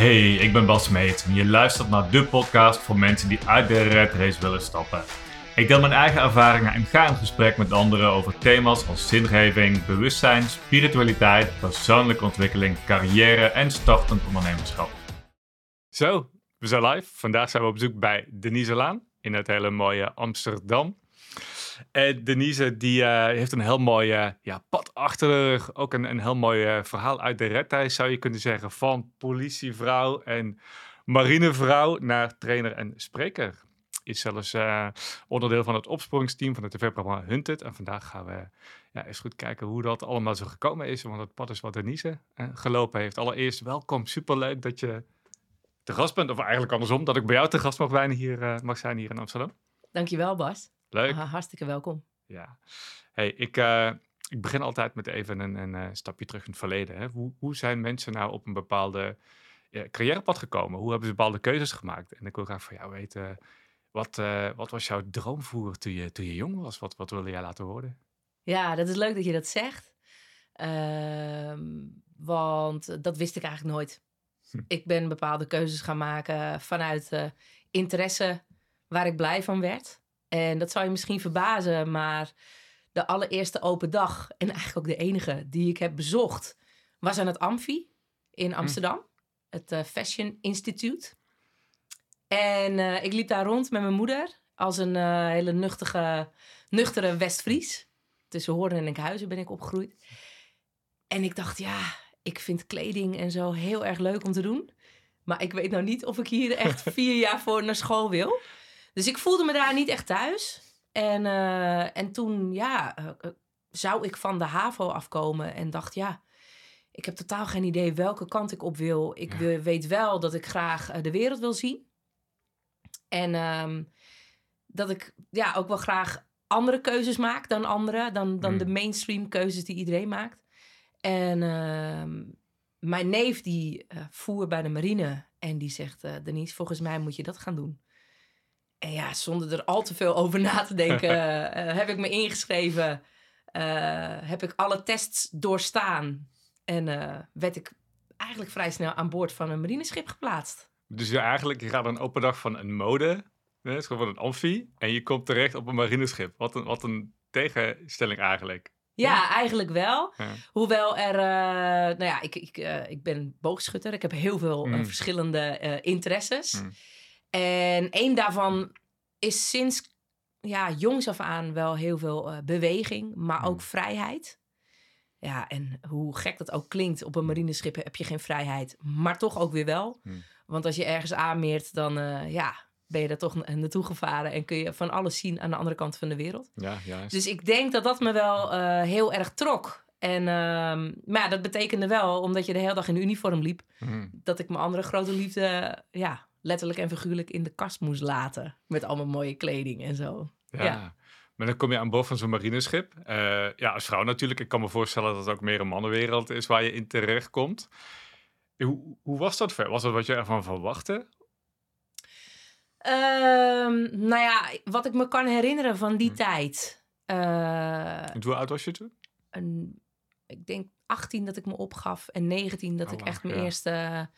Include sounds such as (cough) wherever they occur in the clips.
Hey, ik ben Bas Meet en je luistert naar de podcast voor mensen die uit de red race willen stappen. Ik deel mijn eigen ervaringen en ga in gesprek met anderen over thema's als zingeving, bewustzijn, spiritualiteit, persoonlijke ontwikkeling, carrière en startend ondernemerschap. Zo, we zijn live. Vandaag zijn we op bezoek bij Denise Laan in het hele mooie Amsterdam. En Denise die, uh, heeft een heel mooi uh, ja, pad achter de rug. Ook een, een heel mooi uh, verhaal uit de redtijd zou je kunnen zeggen. Van politievrouw en marinevrouw naar trainer en spreker. Is zelfs onderdeel van het opsporingsteam van het tv-programma Hunted. En vandaag gaan we ja, eens goed kijken hoe dat allemaal zo gekomen is. Want het pad is wat Denise gelopen heeft. Allereerst welkom, superleuk dat je te gast bent. Of eigenlijk andersom, dat ik bij jou te gast mag, zijn hier, mag zijn hier in Amsterdam. Dankjewel Bas. Leuk. hartstikke welkom. Ja. Hey, ik, uh, ik begin altijd met even een, een, eh, stapje terug in het verleden. Hè. Hoe, hoe zijn mensen nou op een bepaalde ja, carrièrepad gekomen? Hoe hebben ze bepaalde keuzes gemaakt? En ik wil graag van jou weten, wat, uh, wat was jouw droomvoer toen je, toen je jong was? Wat, wat wilde jij laten worden? Ja, dat is leuk dat je dat zegt. Uh, want dat wist ik eigenlijk nooit. Hm. Ik ben bepaalde keuzes gaan maken vanuit interesse waar ik blij van werd. En dat zou je misschien verbazen, maar de allereerste open dag, en eigenlijk ook de enige die ik heb bezocht, was aan het Amfi in hm. Amsterdam, het uh, Fashion Institute. En uh, ik liep daar rond met mijn moeder als een uh, hele nuchtige, nuchtere Westfries. Tussen Hoorn en Enkhuizen ben ik opgegroeid. En ik dacht, ja, ik vind kleding en zo heel erg leuk om te doen. Maar ik weet nou niet of ik hier echt (laughs) vier jaar voor naar school wil. Dus ik voelde me daar niet echt thuis. En, uh, en toen, ja, uh, zou ik van de HAVO afkomen en dacht, ja, ik heb totaal geen idee welke kant ik op wil. Ik ja. weet wel dat ik graag uh, de wereld wil zien. En um, dat ik ja, ook wel graag andere keuzes maak dan anderen, dan, dan mm. de mainstream keuzes die iedereen maakt. En uh, mijn neef die voer bij de marine en die zegt, Denise, volgens mij moet je dat gaan doen. En ja, zonder er al te veel over na te denken, uh, (laughs) heb ik me ingeschreven. Uh, heb ik alle tests doorstaan. En uh, werd ik eigenlijk vrij snel aan boord van een marineschip geplaatst. Dus je eigenlijk, je gaat een open dag van een mode, hè, het gewoon een amfie, en je komt terecht op een marineschip. Wat een, wat een tegenstelling eigenlijk. Ja, eigenlijk wel. Ja. Hoewel er, nou ja, ik, ik, ik ben boogschutter. Ik heb heel veel mm. verschillende interesses. Mm. En één daarvan is sinds ja, jongs af aan wel heel veel uh, beweging, maar ook hmm. vrijheid. Ja, en hoe gek dat ook klinkt, op een marineschip heb je geen vrijheid, maar toch ook weer wel. Hmm. Want als je ergens aanmeert, dan uh, ja, ben je daar toch naartoe gevaren en kun je van alles zien aan de andere kant van de wereld. Ja, juist. Dus ik denk dat dat me wel uh, heel erg trok. En, uh, maar ja, dat betekende wel, omdat je de hele dag in uniform liep, hmm. dat ik mijn andere grote liefde ja, letterlijk en figuurlijk in de kast moest laten. Met allemaal mooie kleding en zo. Ja. Maar dan kom je aan boord van zo'n marineschip. Uh, ja, als vrouw natuurlijk. Ik kan me voorstellen dat het ook meer een mannenwereld is waar je in terecht komt. Hoe, hoe was dat ver? Was dat wat je ervan verwachtte? Um, nou ja, wat ik me kan herinneren van die hm. tijd. Uh, hoe oud was je toen? Een, ik denk 18 dat ik me opgaf en 19 dat oh, ik echt mijn eerste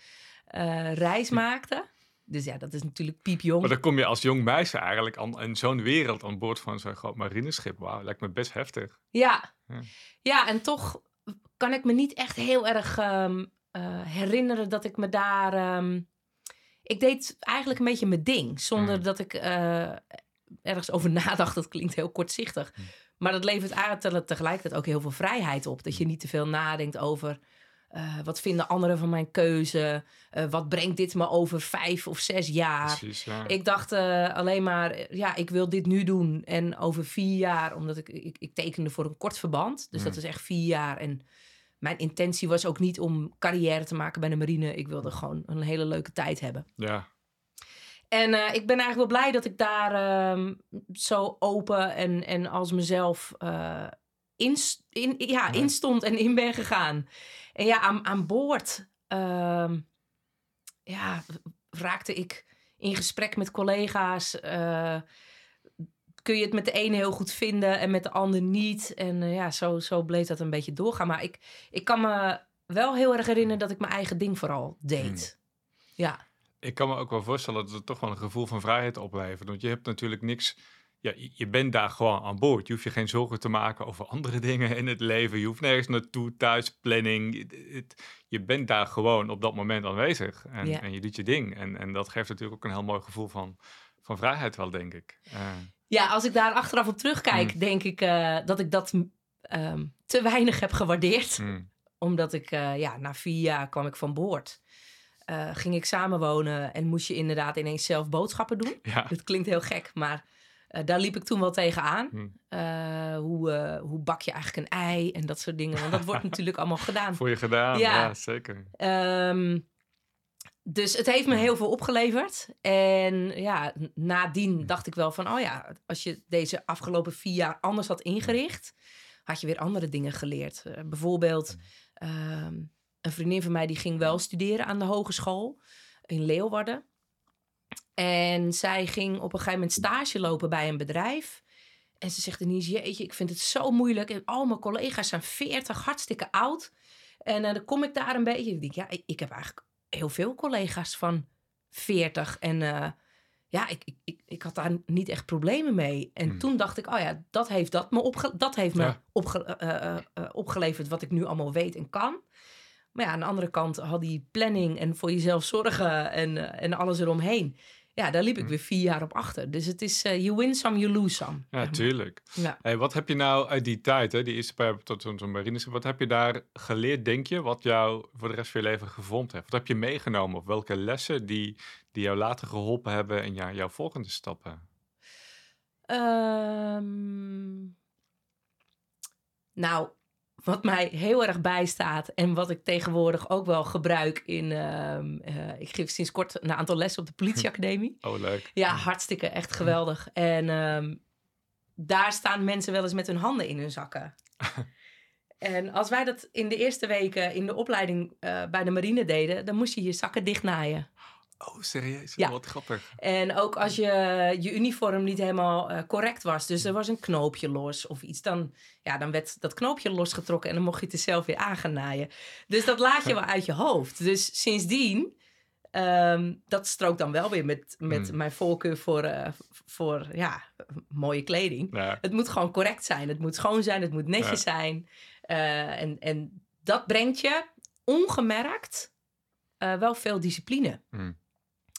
uh, reis maakte. Dus ja, dat is natuurlijk piepjong. Maar dan kom je als jong meisje eigenlijk aan, in zo'n wereld aan boord van zo'n groot marineschip. Wauw, lijkt me best heftig. Ja. ja. ja, en toch kan ik me niet echt heel erg um, uh, herinneren dat ik me daar... Um, ik deed eigenlijk een beetje mijn ding, zonder mm. dat ik uh, ergens over (laughs) nadacht. Dat klinkt heel kortzichtig. Mm. Maar dat levert eigenlijk tegelijkertijd ook heel veel vrijheid op. Dat je niet te veel nadenkt over uh, wat vinden anderen van mijn keuze? Uh, wat brengt dit me over vijf of zes jaar? Precies, ja. Ik dacht uh, alleen maar, ja, ik wil dit nu doen. En over vier jaar, omdat ik, ik, ik tekende voor een kort verband. Dus dat is echt vier jaar. En mijn intentie was ook niet om carrière te maken bij de marine. Ik wilde gewoon een hele leuke tijd hebben. Ja. En ik ben eigenlijk wel blij dat ik daar uh, zo open en, en als mezelf in, in, ja, in stond en in ben gegaan. En ja, aan, aan boord uh, ja, raakte ik in gesprek met collega's. Uh, kun je het met de ene heel goed vinden en met de ander niet. En uh, ja, zo, zo bleef dat een beetje doorgaan. Maar ik, ik kan me wel heel erg herinneren dat ik mijn eigen ding vooral deed. Ja. Ik kan me ook wel voorstellen dat het toch wel een gevoel van vrijheid oplevert. Want je hebt natuurlijk niks ja, je bent daar gewoon aan boord. Je hoeft je geen zorgen te maken over andere (laughs) dingen in het leven. Je hoeft nergens naartoe, thuis, planning. je bent daar gewoon op dat moment aanwezig. En, en, je doet je ding. En, en dat geeft natuurlijk ook een heel mooi gevoel van, van vrijheid wel, denk ik. Uh, ja, als ik daar achteraf op terugkijk, mm. denk ik uh, dat ik dat um, te weinig heb gewaardeerd. Mm. (laughs) Omdat ik, uh, ja, na vier jaar kwam ik van boord. ging ik samenwonen en moest je inderdaad ineens zelf boodschappen doen. Ja. Het klinkt heel gek, maar uh, daar liep ik toen wel tegenaan. Hmm. Uh, hoe, uh, hoe bak je eigenlijk een ei en dat soort dingen. Want dat wordt (laughs) natuurlijk allemaal gedaan. Voor je gedaan, ja, zeker. Um, dus het heeft me heel veel opgeleverd. En ja, nadien hmm. dacht ik wel van... oh ja, als je deze afgelopen vier jaar anders had ingericht... had je weer andere dingen geleerd. bijvoorbeeld, um, een vriendin van mij die ging wel studeren aan de hogeschool... in Leeuwarden. En zij ging op een gegeven moment stage lopen bij een bedrijf. En ze zegt ineens, jeetje, ik vind het zo moeilijk. En al mijn collega's zijn 40, hartstikke oud. En uh, dan kom ik daar een beetje. Ik denk, ja, ik, ik, heb eigenlijk heel veel collega's van 40. En uh, ja, ik, ik, ik, had daar niet echt problemen mee. En hmm. toen dacht ik, oh ja, dat heeft, dat me, opge dat heeft me opge uh, opgeleverd wat ik nu allemaal weet en kan. Maar ja, aan de andere kant had die planning en voor jezelf zorgen en, en alles eromheen ja, daar liep ik hm. weer vier jaar op achter. Dus het is, uh, you win some, you lose some. Ja, tuurlijk. Ja. Hey, wat heb je nou uit die tijd, hè, die eerste paar tot zo'n marines, wat heb je daar geleerd, denk je, wat jou voor de rest van je leven gevormd heeft? Wat heb je meegenomen? Of welke lessen die, die jou later geholpen hebben in jouw volgende stappen? Um, nou, wat mij heel erg bijstaat en wat ik tegenwoordig ook wel gebruik in. Uh, uh, ik geef sinds kort een aantal lessen op de politieacademie. (laughs) Oh, leuk. Ja, hartstikke, echt geweldig. En um, daar staan mensen wel eens met hun handen in hun zakken. (laughs) en als wij dat in de eerste weken in de opleiding uh, bij de marine deden, dan moest je je zakken dichtnaaien. Oh, serieus? Ja. Wat grappig. En ook als je je uniform niet helemaal uh, correct was, dus er was een knoopje los of iets, dan, ja, dan werd dat knoopje losgetrokken en dan mocht je het er zelf weer aan gaan naaien. Dus dat laat je wel uit je hoofd. Dus sindsdien, um, dat strookt dan wel weer met, met mm. mijn voorkeur voor, uh, voor ja, mooie kleding. Ja. Het moet gewoon correct zijn, het moet schoon zijn, het moet netjes ja. zijn. Uh, en, en dat brengt je ongemerkt wel veel discipline. Mm.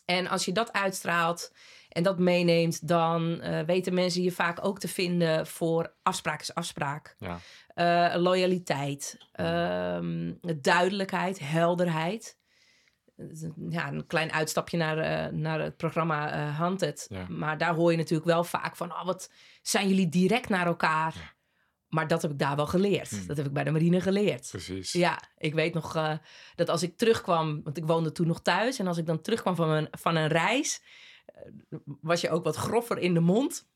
En als je dat uitstraalt en dat meeneemt, dan uh, weten mensen je vaak ook te vinden voor afspraak is afspraak. Ja. Uh, loyaliteit, um, duidelijkheid, helderheid. Ja, een klein uitstapje naar, uh, naar het programma Hunted. Ja. Maar daar hoor je natuurlijk wel vaak van... Oh, wat zijn jullie direct naar elkaar? Maar dat heb ik daar wel geleerd. Hmm. Dat heb ik bij de marine geleerd. Precies. Ja, ik weet nog uh, dat als ik terugkwam, want ik woonde toen nog thuis, en als ik dan terugkwam van, een van een reis, uh, was je ook wat groffer in de mond.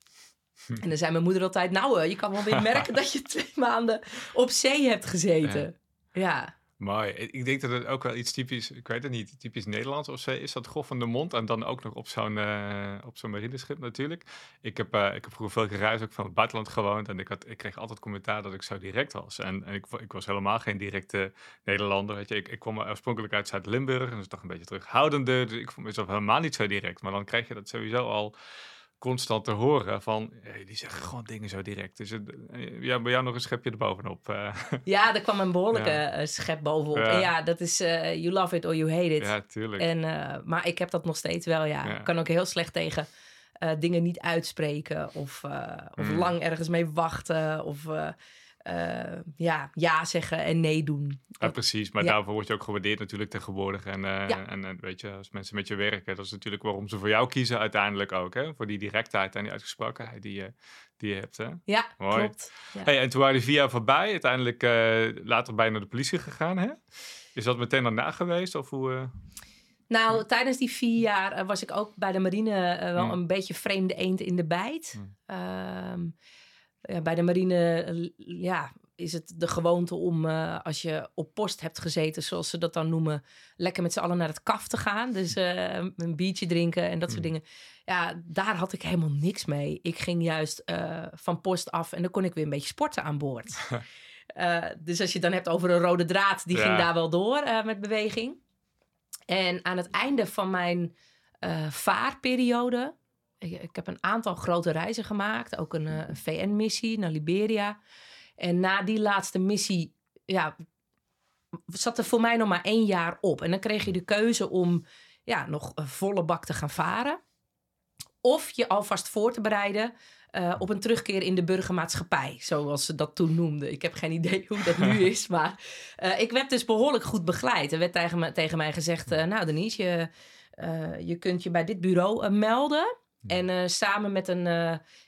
Hm. En dan zei mijn moeder altijd: Nou, uh, je kan wel weer merken (laughs) dat je twee maanden op zee hebt gezeten. ja. ja. Mooi. Ik denk dat het ook wel iets typisch, ik weet het niet, typisch Nederlands of zo is. Dat grof van de mond en dan ook nog op zo'n uh, op zo'n marineschip natuurlijk. Ik heb, uh, ik heb vroeger veel gereisd, ook van het buitenland gewoond. En ik, had, ik kreeg altijd commentaar dat ik zo direct was. En, en ik, ik was helemaal geen directe Nederlander. Weet je. Ik, ik kwam oorspronkelijk uit Zuid-Limburg en dat is toch een beetje terughoudender. Dus ik vond mezelf helemaal niet zo direct. Maar dan krijg je dat sowieso al constant te horen van, die zeggen gewoon dingen zo direct. Dus uh, ja, bij jou nog een schepje erbovenop. Uh. (laughs) Ja, er kwam een behoorlijke ja. schep bovenop. Ja. En ja, dat is uh, you love it or you hate it. Ja, tuurlijk. En, maar ik heb dat nog steeds wel, ja. Ik kan ook heel slecht tegen dingen niet uitspreken of, of mm. lang ergens mee wachten of uh, ja, ja zeggen en nee doen. Ja, precies. Maar daarvoor word je ook gewaardeerd natuurlijk tegenwoordig. En, uh, en, en weet je, als mensen met je werken, dat is natuurlijk waarom ze voor jou kiezen uiteindelijk ook. Hè? Voor die directheid en die uitgesprokenheid die je, die je hebt. Hè? Ja, Mooi. klopt. Hey, en toen waren die vier jaar voorbij. Uiteindelijk uh, later bij naar de politie gegaan. Hè? Is dat meteen daarna geweest? Of hoe... Nou, tijdens die vier jaar was ik ook bij de marine wel hmm. een beetje vreemde eend in de bijt. Hmm ja, bij de marine ja, is het de gewoonte om, uh, als je op post hebt gezeten, zoals ze dat dan noemen, lekker met z'n allen naar het kaf te gaan. Dus uh, een biertje drinken en dat soort hmm. dingen. Ja, daar had ik helemaal niks mee. Ik ging juist uh, van post af en dan kon ik weer een beetje sporten aan boord. (laughs) dus als je het dan hebt over een rode draad, die ging daar wel door met beweging. En aan het einde van mijn vaarperiode... Ik, heb een aantal grote reizen gemaakt. Ook een, een VN-missie naar Liberia. En na die laatste missie ja, zat er voor mij nog maar één jaar op. En dan kreeg je de keuze om ja, nog een volle bak te gaan varen. Of je alvast voor te bereiden uh, op een terugkeer in de burgermaatschappij, zoals ze dat toen noemden. Ik heb geen idee hoe dat nu (laughs) is, maar uh, ik werd dus behoorlijk goed begeleid. Er werd tegen, me, tegen mij gezegd, uh, nou Denise, je, je kunt je bij dit bureau melden. En samen met een,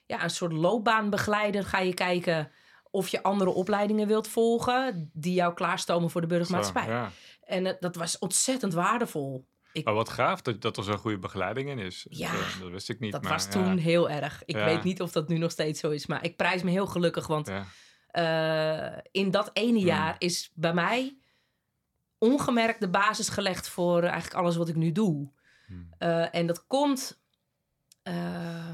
ja, een soort loopbaanbegeleider ga je kijken of je andere opleidingen wilt volgen die jou klaarstomen voor de burgermaatschappij. Zo, ja. En dat was ontzettend waardevol. Ik, maar wat gaaf dat, dat er zo'n goede begeleiding in is. Ja, dat, dat wist ik niet. Dat maar, was toen heel erg. Ik weet niet of dat nu nog steeds zo is, maar ik prijs me heel gelukkig. Want in dat ene jaar is bij mij ongemerkt de basis gelegd voor eigenlijk alles wat ik nu doe. Uh, en dat komt. Uh,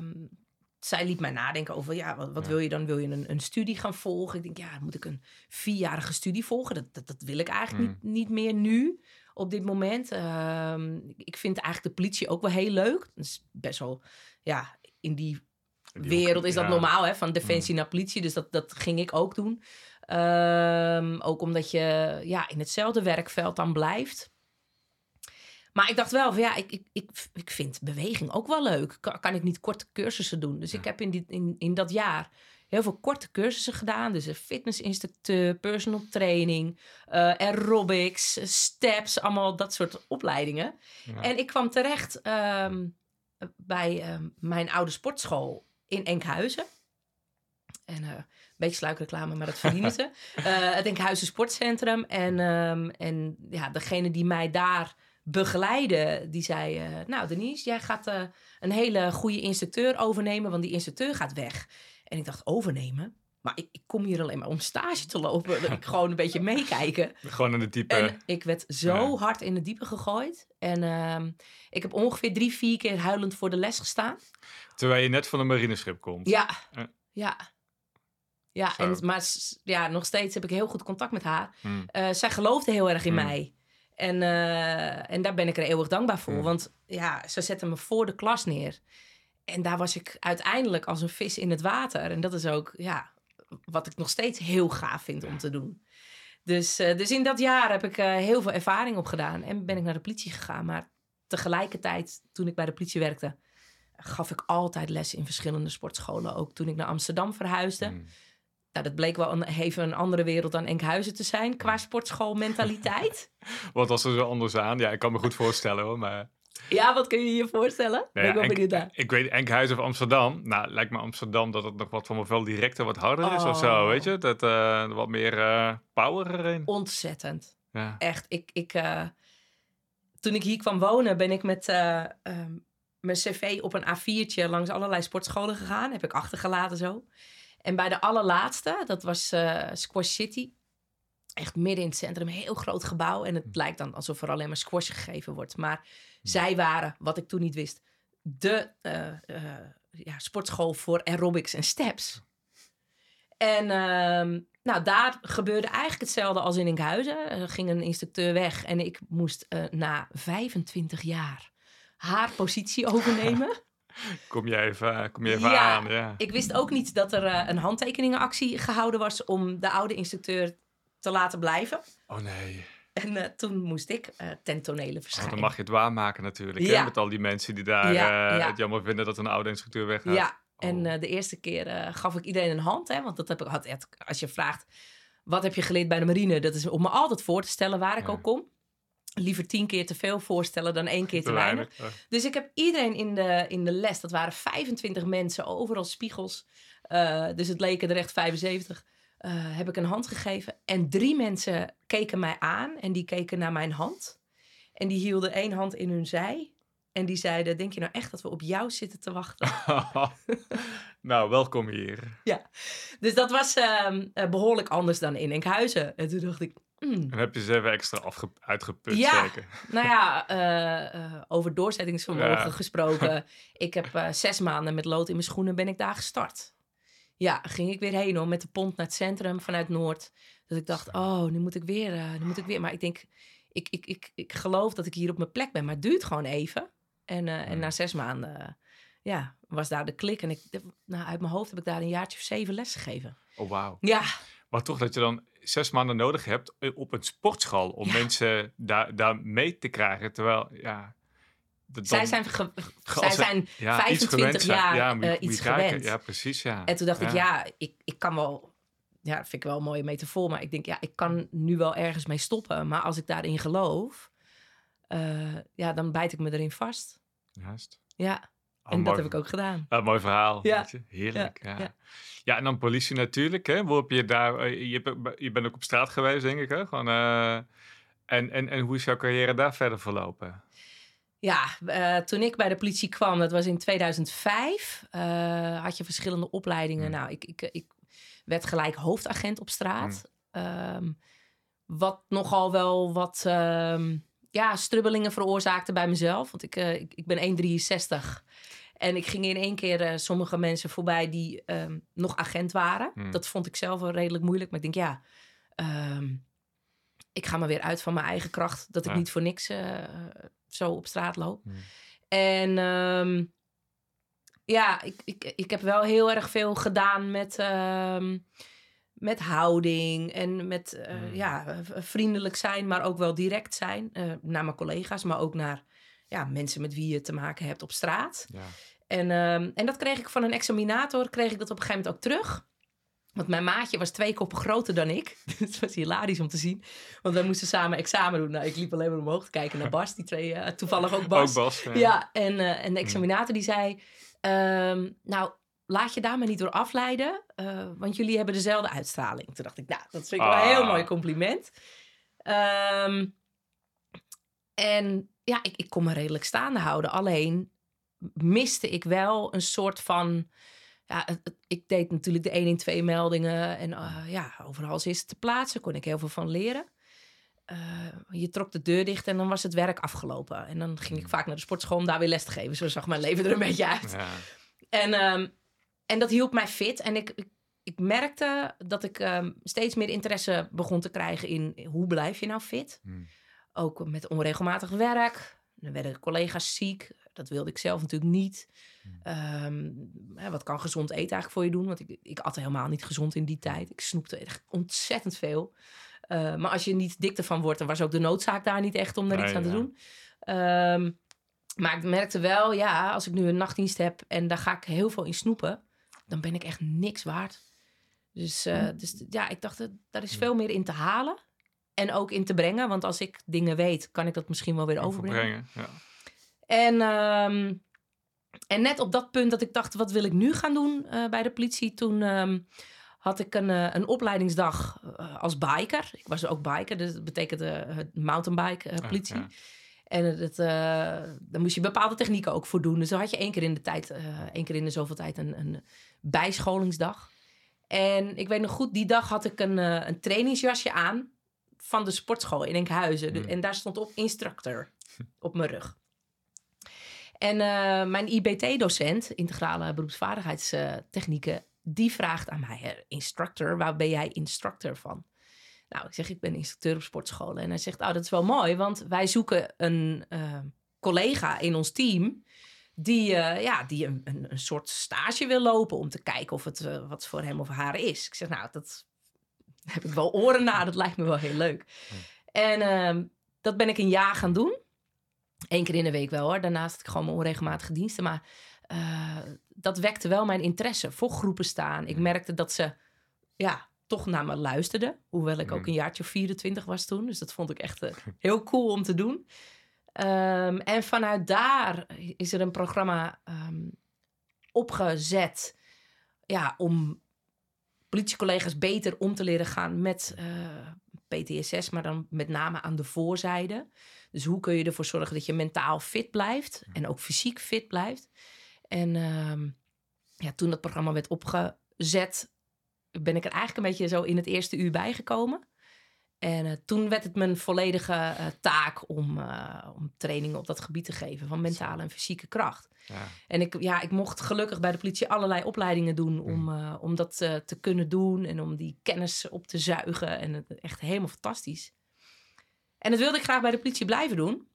zij liet mij nadenken over, ja, wat, wat wil je dan? Wil je een, een, studie gaan volgen? Ik denk, ja, moet ik een vierjarige studie volgen? Dat, dat, dat wil ik eigenlijk niet, niet meer nu op dit moment. Uh, ik vind eigenlijk de politie ook wel heel leuk. Dat is best wel, ja, in die, wereld is dat normaal, hè? Van defensie mm. naar politie. Dus dat, dat ging ik ook doen. Um, ook omdat je ja, in hetzelfde werkveld dan blijft. Maar ik dacht wel van ja, ik, ik, ik, ik vind beweging ook wel leuk. Kan, kan ik niet korte cursussen doen? Dus ik heb in, die, in, in dat jaar heel veel korte cursussen gedaan. Dus een fitnessinstructeur, personal training, uh, aerobics, steps, allemaal dat soort opleidingen. En ik kwam terecht um, bij um, mijn oude sportschool in Enkhuizen. En uh, een beetje sluikreclame, maar dat verdienen ze. Uh, (laughs) het Enkhuizen Sportcentrum. En, um, en ja, degene die mij daar begeleide, die zei... Uh, nou Denise, jij gaat een hele goede instructeur overnemen... want die instructeur gaat weg. En ik dacht, overnemen? Maar ik, ik, kom hier alleen maar om stage te lopen. Dat ik (laughs) gewoon een beetje meekijken. Gewoon in de diepe. En ik werd zo hard in de diepe gegooid. En uh, ik heb ongeveer drie, vier keer huilend voor de les gestaan. Terwijl je net van een marineschip komt. Ja, ja. ja. Ja, en, maar ja, nog steeds heb ik heel goed contact met haar. Uh, zij geloofde heel erg in hmm. mij. En, uh, en daar ben ik er eeuwig dankbaar voor. Hmm. Want ja, ze zette me voor de klas neer. En daar was ik uiteindelijk als een vis in het water. En dat is ook ja, wat ik nog steeds heel gaaf vind om te doen. Dus, uh, dus in dat jaar heb ik uh, heel veel ervaring opgedaan. En ben ik naar de politie gegaan. Maar tegelijkertijd, toen ik bij de politie werkte, gaf ik altijd les in verschillende sportscholen. Ook toen ik naar Amsterdam verhuisde. Mm. Nou, dat bleek wel een, even een andere wereld dan Enkhuizen te zijn qua sportschoolmentaliteit. (laughs) Wat was er zo anders aan? Ja, ik kan me goed voorstellen hoor, maar... Ja, wat kun je je voorstellen? Nou ja, ik, Enk, ik weet Enkhuizen of Amsterdam. Nou, lijkt me Amsterdam dat het nog wat van me veel directer, wat harder is of zo, weet je? Dat uh, wat meer uh, power erin. Ontzettend. Ja. Echt, ik... ik uh, toen ik hier kwam wonen, ben ik met um, mijn cv op een A4'tje langs allerlei sportscholen gegaan. Heb ik achtergelaten zo. En bij de allerlaatste, dat was Squash City echt midden in het centrum, een heel groot gebouw. En het hm. lijkt dan alsof er alleen maar squash gegeven wordt. Maar hm. zij waren, wat ik toen niet wist, de uh, uh, ja, sportschool voor aerobics en steps. En uh, nou, daar gebeurde eigenlijk hetzelfde als in Enkhuizen. Er ging een instructeur weg en ik moest na 25 jaar haar positie (laughs) overnemen. (laughs) Kom je even, kom je even ja, aan. Ja. Ik wist ook niet dat er een handtekeningenactie gehouden was om de oude instructeur te laten blijven. Oh nee. En uh, toen moest ik uh, ten tonele verschijnen. Oh, dan mag je het waarmaken natuurlijk. Ja. Hè? Met al die mensen die daar ja, het jammer vinden dat een oude instructeur weggaat. Ja, oh. en de eerste keer gaf ik iedereen een hand. Hè? Want dat heb ik had, als je vraagt, wat heb je geleerd bij de marine? Dat is om me altijd voor te stellen waar ik ook kom. Liever tien keer te veel voorstellen dan één keer te, te weinig. Dus ik heb iedereen in de, in de les, dat waren 25 mensen, overal spiegels. dus het leken er echt 75 uh, heb ik een hand gegeven. En drie mensen keken mij aan en die keken naar mijn hand. En die hielden één hand in hun zij. En die zeiden, denk je nou echt dat we op jou zitten te wachten? (laughs) (laughs) nou, welkom hier. Ja, dus dat was uh, behoorlijk anders dan in Enkhuizen. En toen dacht ik... Mm. En heb je ze even extra uitgeput ja, zeker? nou ja, uh, over doorzettingsvermogen (laughs) gesproken. Ik heb zes maanden met lood in mijn schoenen ben ik daar gestart ja, ging ik weer heen hoor, met de pont naar het centrum vanuit Noord. Dat ik dacht, oh, nu moet ik weer, nu moet ik weer. Maar ik denk, ik, ik, ik, ik geloof dat ik hier op mijn plek ben, maar het duurt gewoon even. En, eh, en na zes maanden, eh, ja, was daar de klik. En ik, nou, uit mijn hoofd heb ik daar een jaartje of zeven les gegeven. Oh, wauw. Ja, Maar toch dat je dan zes maanden nodig hebt eh, op een sportschool om Ja. mensen daar, daar mee te krijgen. Terwijl, ja... dat zij zijn, ge- zij zijn ja, iets 25 gewend zijn. jaar ja, moet eh, iets gewend. Ja, precies, ja. En toen dacht ik, ja, ik, ik kan wel... Ja, dat vind ik wel een mooie metafoor. Maar ik denk, ja, ik kan nu wel ergens mee stoppen. Maar als ik daarin geloof, eh, ja, dan bijt ik me erin vast. Juist. Ja, Oh, en dat heb ik ook gedaan. Ah, mooi verhaal. Ja. weet je. Heerlijk. Ja, Ja, ja. en dan politie natuurlijk. Hè? Hoe heb je daar... eh, Je, je bent ook op straat geweest, denk ik. Hè? Gewoon, eh, en, en, en hoe is jouw carrière daar verder verlopen? Ja, eh, toen ik bij de politie kwam, dat was in 2005, eh, had je verschillende opleidingen. Hmm. Nou, ik, ik, ik werd gelijk hoofdagent op straat. Ehm, wat nogal wel wat ehm, ja, strubbelingen veroorzaakte bij mezelf. Want ik, ik, ik ben 1,63. En ik ging in één keer eh, sommige mensen voorbij die ehm, nog agent waren. Hmm. Dat vond ik zelf wel redelijk moeilijk. Maar ik denk, ja, ehm, ik ga maar weer uit van mijn eigen kracht. Dat ik Ja. niet voor niks eh, zo op straat loop. Hmm. En ehm, ja, ik, ik, ik heb wel heel erg veel gedaan met, met houding en met eh, Hmm. ja, vriendelijk zijn, maar ook wel direct zijn naar mijn collega's, maar ook naar ja, mensen met wie je te maken hebt op straat. Ja. En, ehm, en dat kreeg ik van een examinator, kreeg ik dat op een gegeven moment ook terug. Want mijn maatje was twee koppen groter dan ik. (laughs) Het was hilarisch om te zien. Want wij moesten samen examen doen. Nou, ik liep alleen maar omhoog te kijken naar Bas. Die twee, eh, toevallig ook Bas. Ook Bas. Ja. Ja, en, eh, en de examinator die zei... ehm, nou, laat je daar maar niet door afleiden. eh, want jullie hebben dezelfde uitstraling. Toen dacht ik, nou, dat vind ik wel een heel Ah. mooi compliment. Ehm, en ja, ik, ik kon me redelijk staande houden. Alleen miste ik wel een soort van... Ja, ik deed natuurlijk de 112 meldingen. En eh, ja, overal is het te plaatsen. Kon ik heel veel van leren. Eh, je trok de deur dicht en dan was het werk afgelopen. En dan ging ik vaak naar de sportschool om daar weer les te geven. Zo zag mijn leven er een beetje (laughs) uit. Ja. En, ehm, en dat hielp mij fit. En ik, ik, ik merkte dat ik ehm, steeds meer interesse begon te krijgen in hoe blijf je nou fit. Hmm. Ook met onregelmatig werk. Dan werden collega's ziek. Dat wilde ik zelf natuurlijk niet. Ehm, hè, wat kan gezond eten eigenlijk voor je doen? Want ik, ik at helemaal niet gezond in die tijd. Ik snoepte echt ontzettend veel. Eh, maar als je niet dik ervan wordt, dan was ook de noodzaak daar niet echt om daar Nee, iets aan te doen. Ehm, maar ik merkte wel, ja, als ik nu een nachtdienst heb en daar ga ik heel veel in snoepen, dan ben ik echt niks waard. Dus, eh, dus ja, ik dacht, daar is veel meer in te halen. En ook in te brengen. Want als ik dingen weet, kan ik dat misschien wel weer overbrengen. Ja. En, ehm, en net op dat punt dat ik dacht, wat wil ik nu gaan doen eh, bij de politie? Toen ehm, had ik een, eh, een opleidingsdag eh, als biker. Ik was ook biker, dus dat betekent het mountainbike politie. ja. En het, eh, daar moest je bepaalde technieken ook voor doen. Dus dan had je één keer in de tijd, eh, één keer in de zoveel tijd een, een bijscholingsdag. En ik weet nog goed, die dag had ik een, een trainingsjasje aan van de sportschool in Enkhuizen. Hmm. En daar stond op instructor op mijn rug. En eh, mijn IBT-docent, integrale beroepsvaardigheidstechnieken, die vraagt aan mij, instructor, waar ben jij instructor van? Nou, ik zeg, ik ben instructeur op sportscholen. En hij zegt, oh, dat is wel mooi, want wij zoeken een eh, collega in ons team die, eh, ja, die een, een, een soort stage wil lopen om te kijken of het wat voor hem of haar is. Ik zeg, nou, dat (laughs) heb ik wel oren naar, dat lijkt me wel heel leuk. En ehm, dat ben ik een jaar gaan doen. Eén keer in de week wel hoor. Daarnaast had ik gewoon mijn onregelmatige diensten. Maar eh, dat wekte wel mijn interesse voor groepen staan. Ik merkte dat ze ja, toch naar me luisterden. Hoewel ik ook een jaartje of 24 was toen. Dus dat vond ik echt eh, heel cool om te doen. Ehm, en vanuit daar is er een programma ehm, opgezet. Ja, om politiecollega's beter om te leren gaan met eh, PTSS, maar dan met name aan de voorzijde. Dus hoe kun je ervoor zorgen dat je mentaal fit blijft en ook fysiek fit blijft. En ehm, ja, toen dat programma werd opgezet, ben ik er eigenlijk een beetje zo in het eerste uur bijgekomen. En eh, toen werd het mijn volledige eh, taak om, om trainingen op dat gebied te geven van mentale en fysieke kracht. Ja. En ik, ja, ik mocht gelukkig bij de politie allerlei opleidingen doen om, eh, om dat eh, te kunnen doen en om die kennis op te zuigen. En het echt helemaal fantastisch. En dat wilde ik graag bij de politie blijven doen.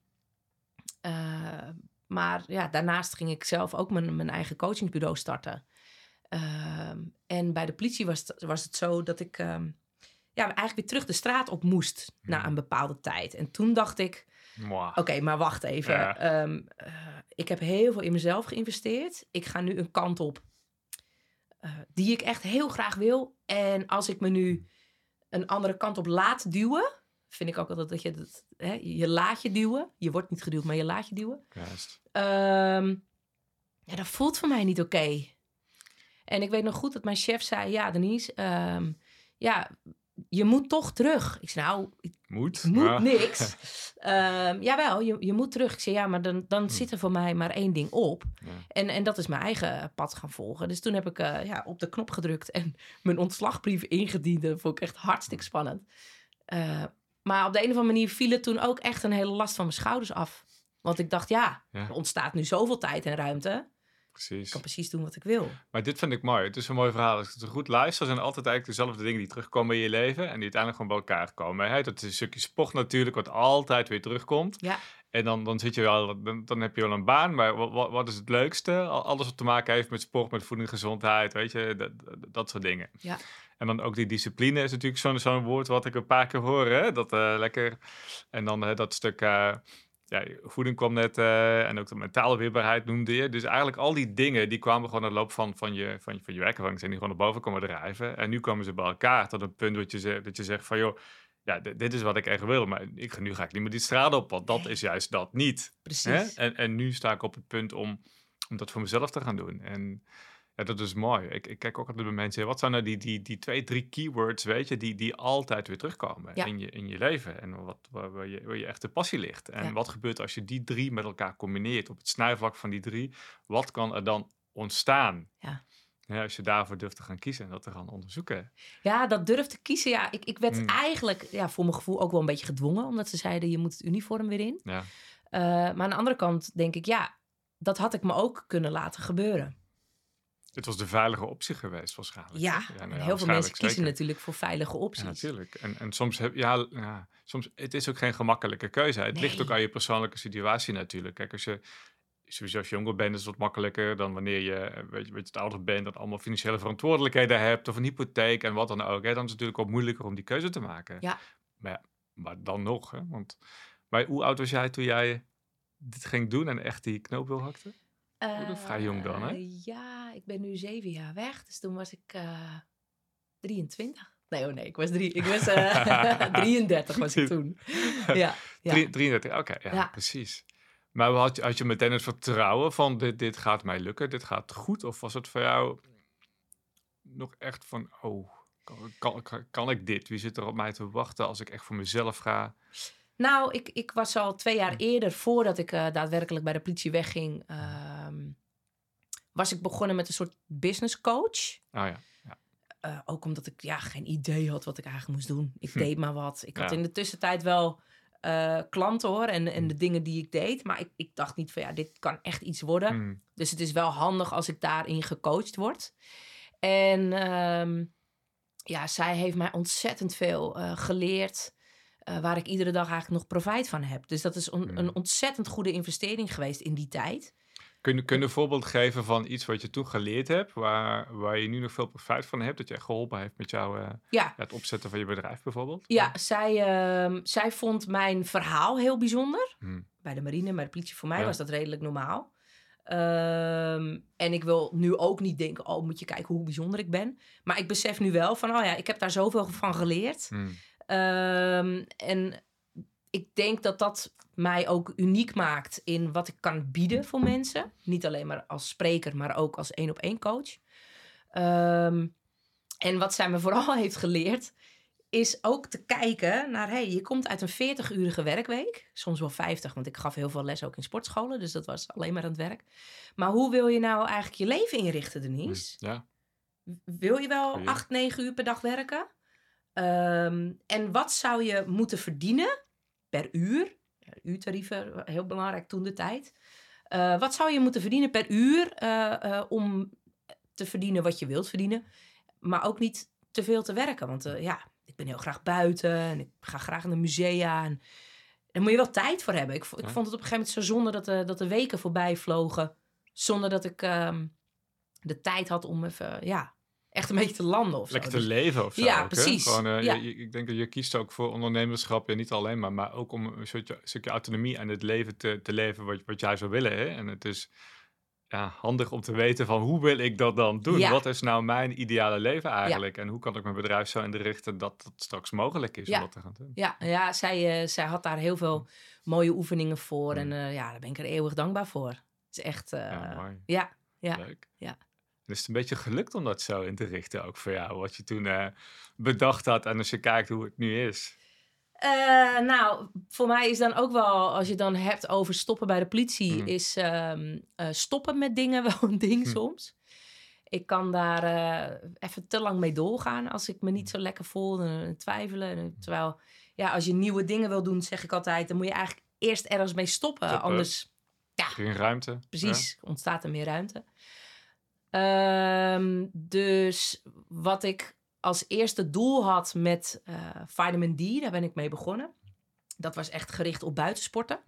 Uh, maar ja, daarnaast ging ik zelf ook mijn, mijn eigen coachingsbureau starten. En bij de politie was het, was het zo dat ik uh, ja, eigenlijk weer terug de straat op moest na Hmm. een bepaalde tijd. En toen dacht ik, Oké, maar wacht even. Ja. Ehm, eh, ik heb heel veel in mezelf geïnvesteerd. Ik ga nu een kant op eh, die ik echt heel graag wil. En als ik me nu een andere kant op laat duwen, vind ik ook altijd dat je dat, hè, je laat je duwen. Je wordt niet geduwd, maar je laat je duwen. Juist. Ehm, ja, dat voelt voor mij niet oké. En ik weet nog goed dat mijn chef zei: Ja, Denise, ehm, ja, je moet toch terug. Ik zei: Nou, ik Moet. moet Ja. niks. (laughs) Ehm, jawel, je, je moet terug. Ik zei: Ja, maar dan, dan Hm. zit er voor mij maar één ding op. Ja. En, en dat is mijn eigen pad gaan volgen. Dus toen heb ik eh, ja, op de knop gedrukt en (laughs) mijn ontslagbrief ingediend. Dat vond ik echt hartstikke spannend. Eh, maar op de een of andere manier viel het toen ook echt een hele last van mijn schouders af. Want ik dacht, ja, Ja. er ontstaat nu zoveel tijd en ruimte. Ik Precies. kan precies doen wat ik wil. Maar dit vind ik mooi. Het is een mooi verhaal. Als ik het goed luister, zijn altijd eigenlijk dezelfde dingen die terugkomen in je leven. En die uiteindelijk gewoon bij elkaar komen. Hè? Dat is een stukje sport natuurlijk, wat altijd weer terugkomt. Ja. En dan, dan, zit je wel, dan, dan heb je wel een baan. Maar wat, wat, is het leukste? Al- Alles wat te maken heeft met sport, met voeding, gezondheid, weet je, dat, dat, soort dingen. Ja. En dan ook die discipline is natuurlijk zo'n zo'n woord wat ik een paar keer hoor. Hè? Dat eh, lekker. En dan dat stuk. eh, ja, voeding kwam net eh, en ook de mentale weerbaarheid noemde je. Dus eigenlijk al die dingen, die kwamen gewoon aan de loop van, van, je, van, je- van je. Zijn die gewoon naar boven komen drijven. En nu komen ze bij elkaar tot een punt dat je, zegt, dat je zegt van... joh, ja, dit, is wat ik echt wil, maar ik, ga- nu ga ik niet meer die straat op. Want dat is juist dat niet. Hè? Precies. En, en nu sta ik op het punt om, om dat voor mezelf te gaan doen. En ja, dat is mooi. Ik, ik kijk ook altijd bij mensen, wat zijn nou die, die, die twee, drie keywords, weet je, die, die altijd weer terugkomen Ja. in, je, in je leven. En wat, waar, waar, je, waar je echte passie ligt. En Ja. wat gebeurt als je die drie met elkaar combineert op het snijvlak van die drie? Wat kan er dan ontstaan? Ja. Ja, als je daarvoor durft te gaan kiezen en dat te gaan onderzoeken. Ja, dat durf te kiezen. Ja, ik, ik werd Mm. eigenlijk ja, voor mijn gevoel ook wel een beetje gedwongen. Omdat ze zeiden, je moet het uniform weer in. Ja. Eh, maar aan de andere kant denk ik, ja, dat had ik me ook kunnen laten gebeuren. Het was de veilige optie geweest waarschijnlijk. Ja, nou ja, heel veel mensen kiezen zeker. natuurlijk voor veilige Ja, opties. natuurlijk. En, en soms heb ja, ja, soms het is ook geen gemakkelijke keuze. Het ligt ook aan je persoonlijke situatie natuurlijk. Kijk, als je sowieso als je jonger bent, is het wat makkelijker dan wanneer je weet je, weet je, het ouder bent, dat allemaal financiële verantwoordelijkheden hebt of een hypotheek en wat dan ook. Hè, dan is het natuurlijk wat moeilijker om die keuze te maken. Ja. Maar, ja, maar dan nog, hè? Want maar hoe oud was jij toen jij dit ging doen en echt die knoop wil hakte? Is vrij jong dan, hè? Eh, Ja, ik ben nu zeven jaar weg. Dus toen was ik eh 23. Nee, oh nee, ik was, drie, ik was eh (laughs) 33 was ik toen. (laughs) Ja, ja. Drie- 33, oké, ja, Ja. precies. Maar had je, had je meteen het vertrouwen van dit, dit gaat mij lukken, dit gaat goed? Of was het voor jou nog echt van, oh, kan, kan, kan ik dit? Wie zit er op mij te wachten als ik echt voor mezelf ga? Nou, ik, ik was al twee jaar eerder, voordat ik eh, daadwerkelijk bij de politie wegging, ehm, was ik begonnen met een soort business coach. Oh ja, Eh, ook omdat ik ja, geen idee had wat ik eigenlijk moest doen. Ik Hm. deed maar wat. Ik had Ja. in de tussentijd wel eh, klanten hoor en, en Hm. de dingen die ik deed. Maar ik, ik dacht niet van ja, dit kan echt iets worden. Hmm, Dus het is wel handig als ik daarin gecoacht word. En ehm, ja, zij heeft mij ontzettend veel geleerd. Eh, waar ik iedere dag eigenlijk nog profijt van heb. Dus dat is on- Hmm. een ontzettend goede investering geweest in die tijd. Kun, je- kun je een voorbeeld geven van iets wat je toen geleerd hebt, waar, waar je nu nog veel profijt van hebt, dat je echt geholpen heeft met jou, eh, Ja, het opzetten van je bedrijf bijvoorbeeld? ja zij, ehm, zij vond mijn verhaal heel bijzonder. Hmm, Bij de marine, bij de politie voor mij Ja. was dat redelijk normaal. Ehm, en ik wil nu ook niet denken, oh moet je kijken hoe bijzonder ik ben. Maar ik besef nu wel van, oh ja, ik heb daar zoveel van geleerd. hmm, Ehm, en ik denk dat dat mij ook uniek maakt in wat ik kan bieden voor mensen. Niet alleen maar als spreker, maar ook als één op één coach. Ehm, en wat zij me (laughs) vooral heeft geleerd, is ook te kijken naar, hey, je komt uit een 40-urige werkweek. Soms wel 50, want ik gaf heel veel les ook in sportscholen. Dus dat was alleen maar aan het werk. Maar hoe wil je nou eigenlijk je leven inrichten. Denise? Ja, Wil je wel Goeie. 8, 9 uur per dag werken? Ehm, en wat zou je moeten verdienen per uur? Uurtarieven, heel belangrijk toen de tijd. Eh, wat zou je moeten verdienen per uur eh, eh, om te verdienen wat je wilt verdienen? Maar ook niet te veel te werken. Want ja, ik ben heel graag buiten en ik ga graag naar musea. En, daar moet je wel tijd voor hebben. Ik, ik vond het op een gegeven moment zo zonde dat de, dat de weken voorbij vlogen. Zonder dat ik ehm, de tijd had om even, ja, echt een beetje te landen of zo. Lekker te Dus- leven of zo. Ja, ook, precies. Gewoon, eh, Ja. je- je- ik denk dat je kiest ook voor ondernemerschap. En niet alleen maar, maar ook om een stukje, stukje autonomie en het leven te, te leven wat, wat jij zou willen. Hè? En het is ja, handig om te weten van hoe wil ik dat dan doen? Ja. Wat is nou mijn ideale leven eigenlijk? En hoe kan ik mijn bedrijf zo inrichten dat dat straks mogelijk is Ja. om dat te gaan doen? Ja, ja zij, eh, zij had daar heel veel mooie oefeningen voor. Mm. En eh, ja, daar ben ik er eeuwig dankbaar voor. Het is echt, Ja, mooi. ja, ja. Leuk. Ja. En is het een beetje gelukt om dat zo in te richten ook voor jou? Wat je toen eh, bedacht had en als je kijkt hoe het nu is. Eh, nou, voor mij is dan ook wel, als je het dan hebt over stoppen bij de politie, Mm. is ehm, eh, stoppen met dingen (laughs) wel een ding Hm. soms. Ik kan daar even te lang mee doorgaan als ik me niet zo lekker voel, eh, twijfelen. En Terwijl, ja, als je nieuwe dingen wil doen, zeg ik altijd, dan moet je eigenlijk eerst ergens mee stoppen. Anders Geen ruimte. Precies, ontstaat er meer ruimte. Ehm, dus wat ik als eerste doel had met eh, vitamin D, daar ben ik mee begonnen. Dat was echt gericht op buitensporten.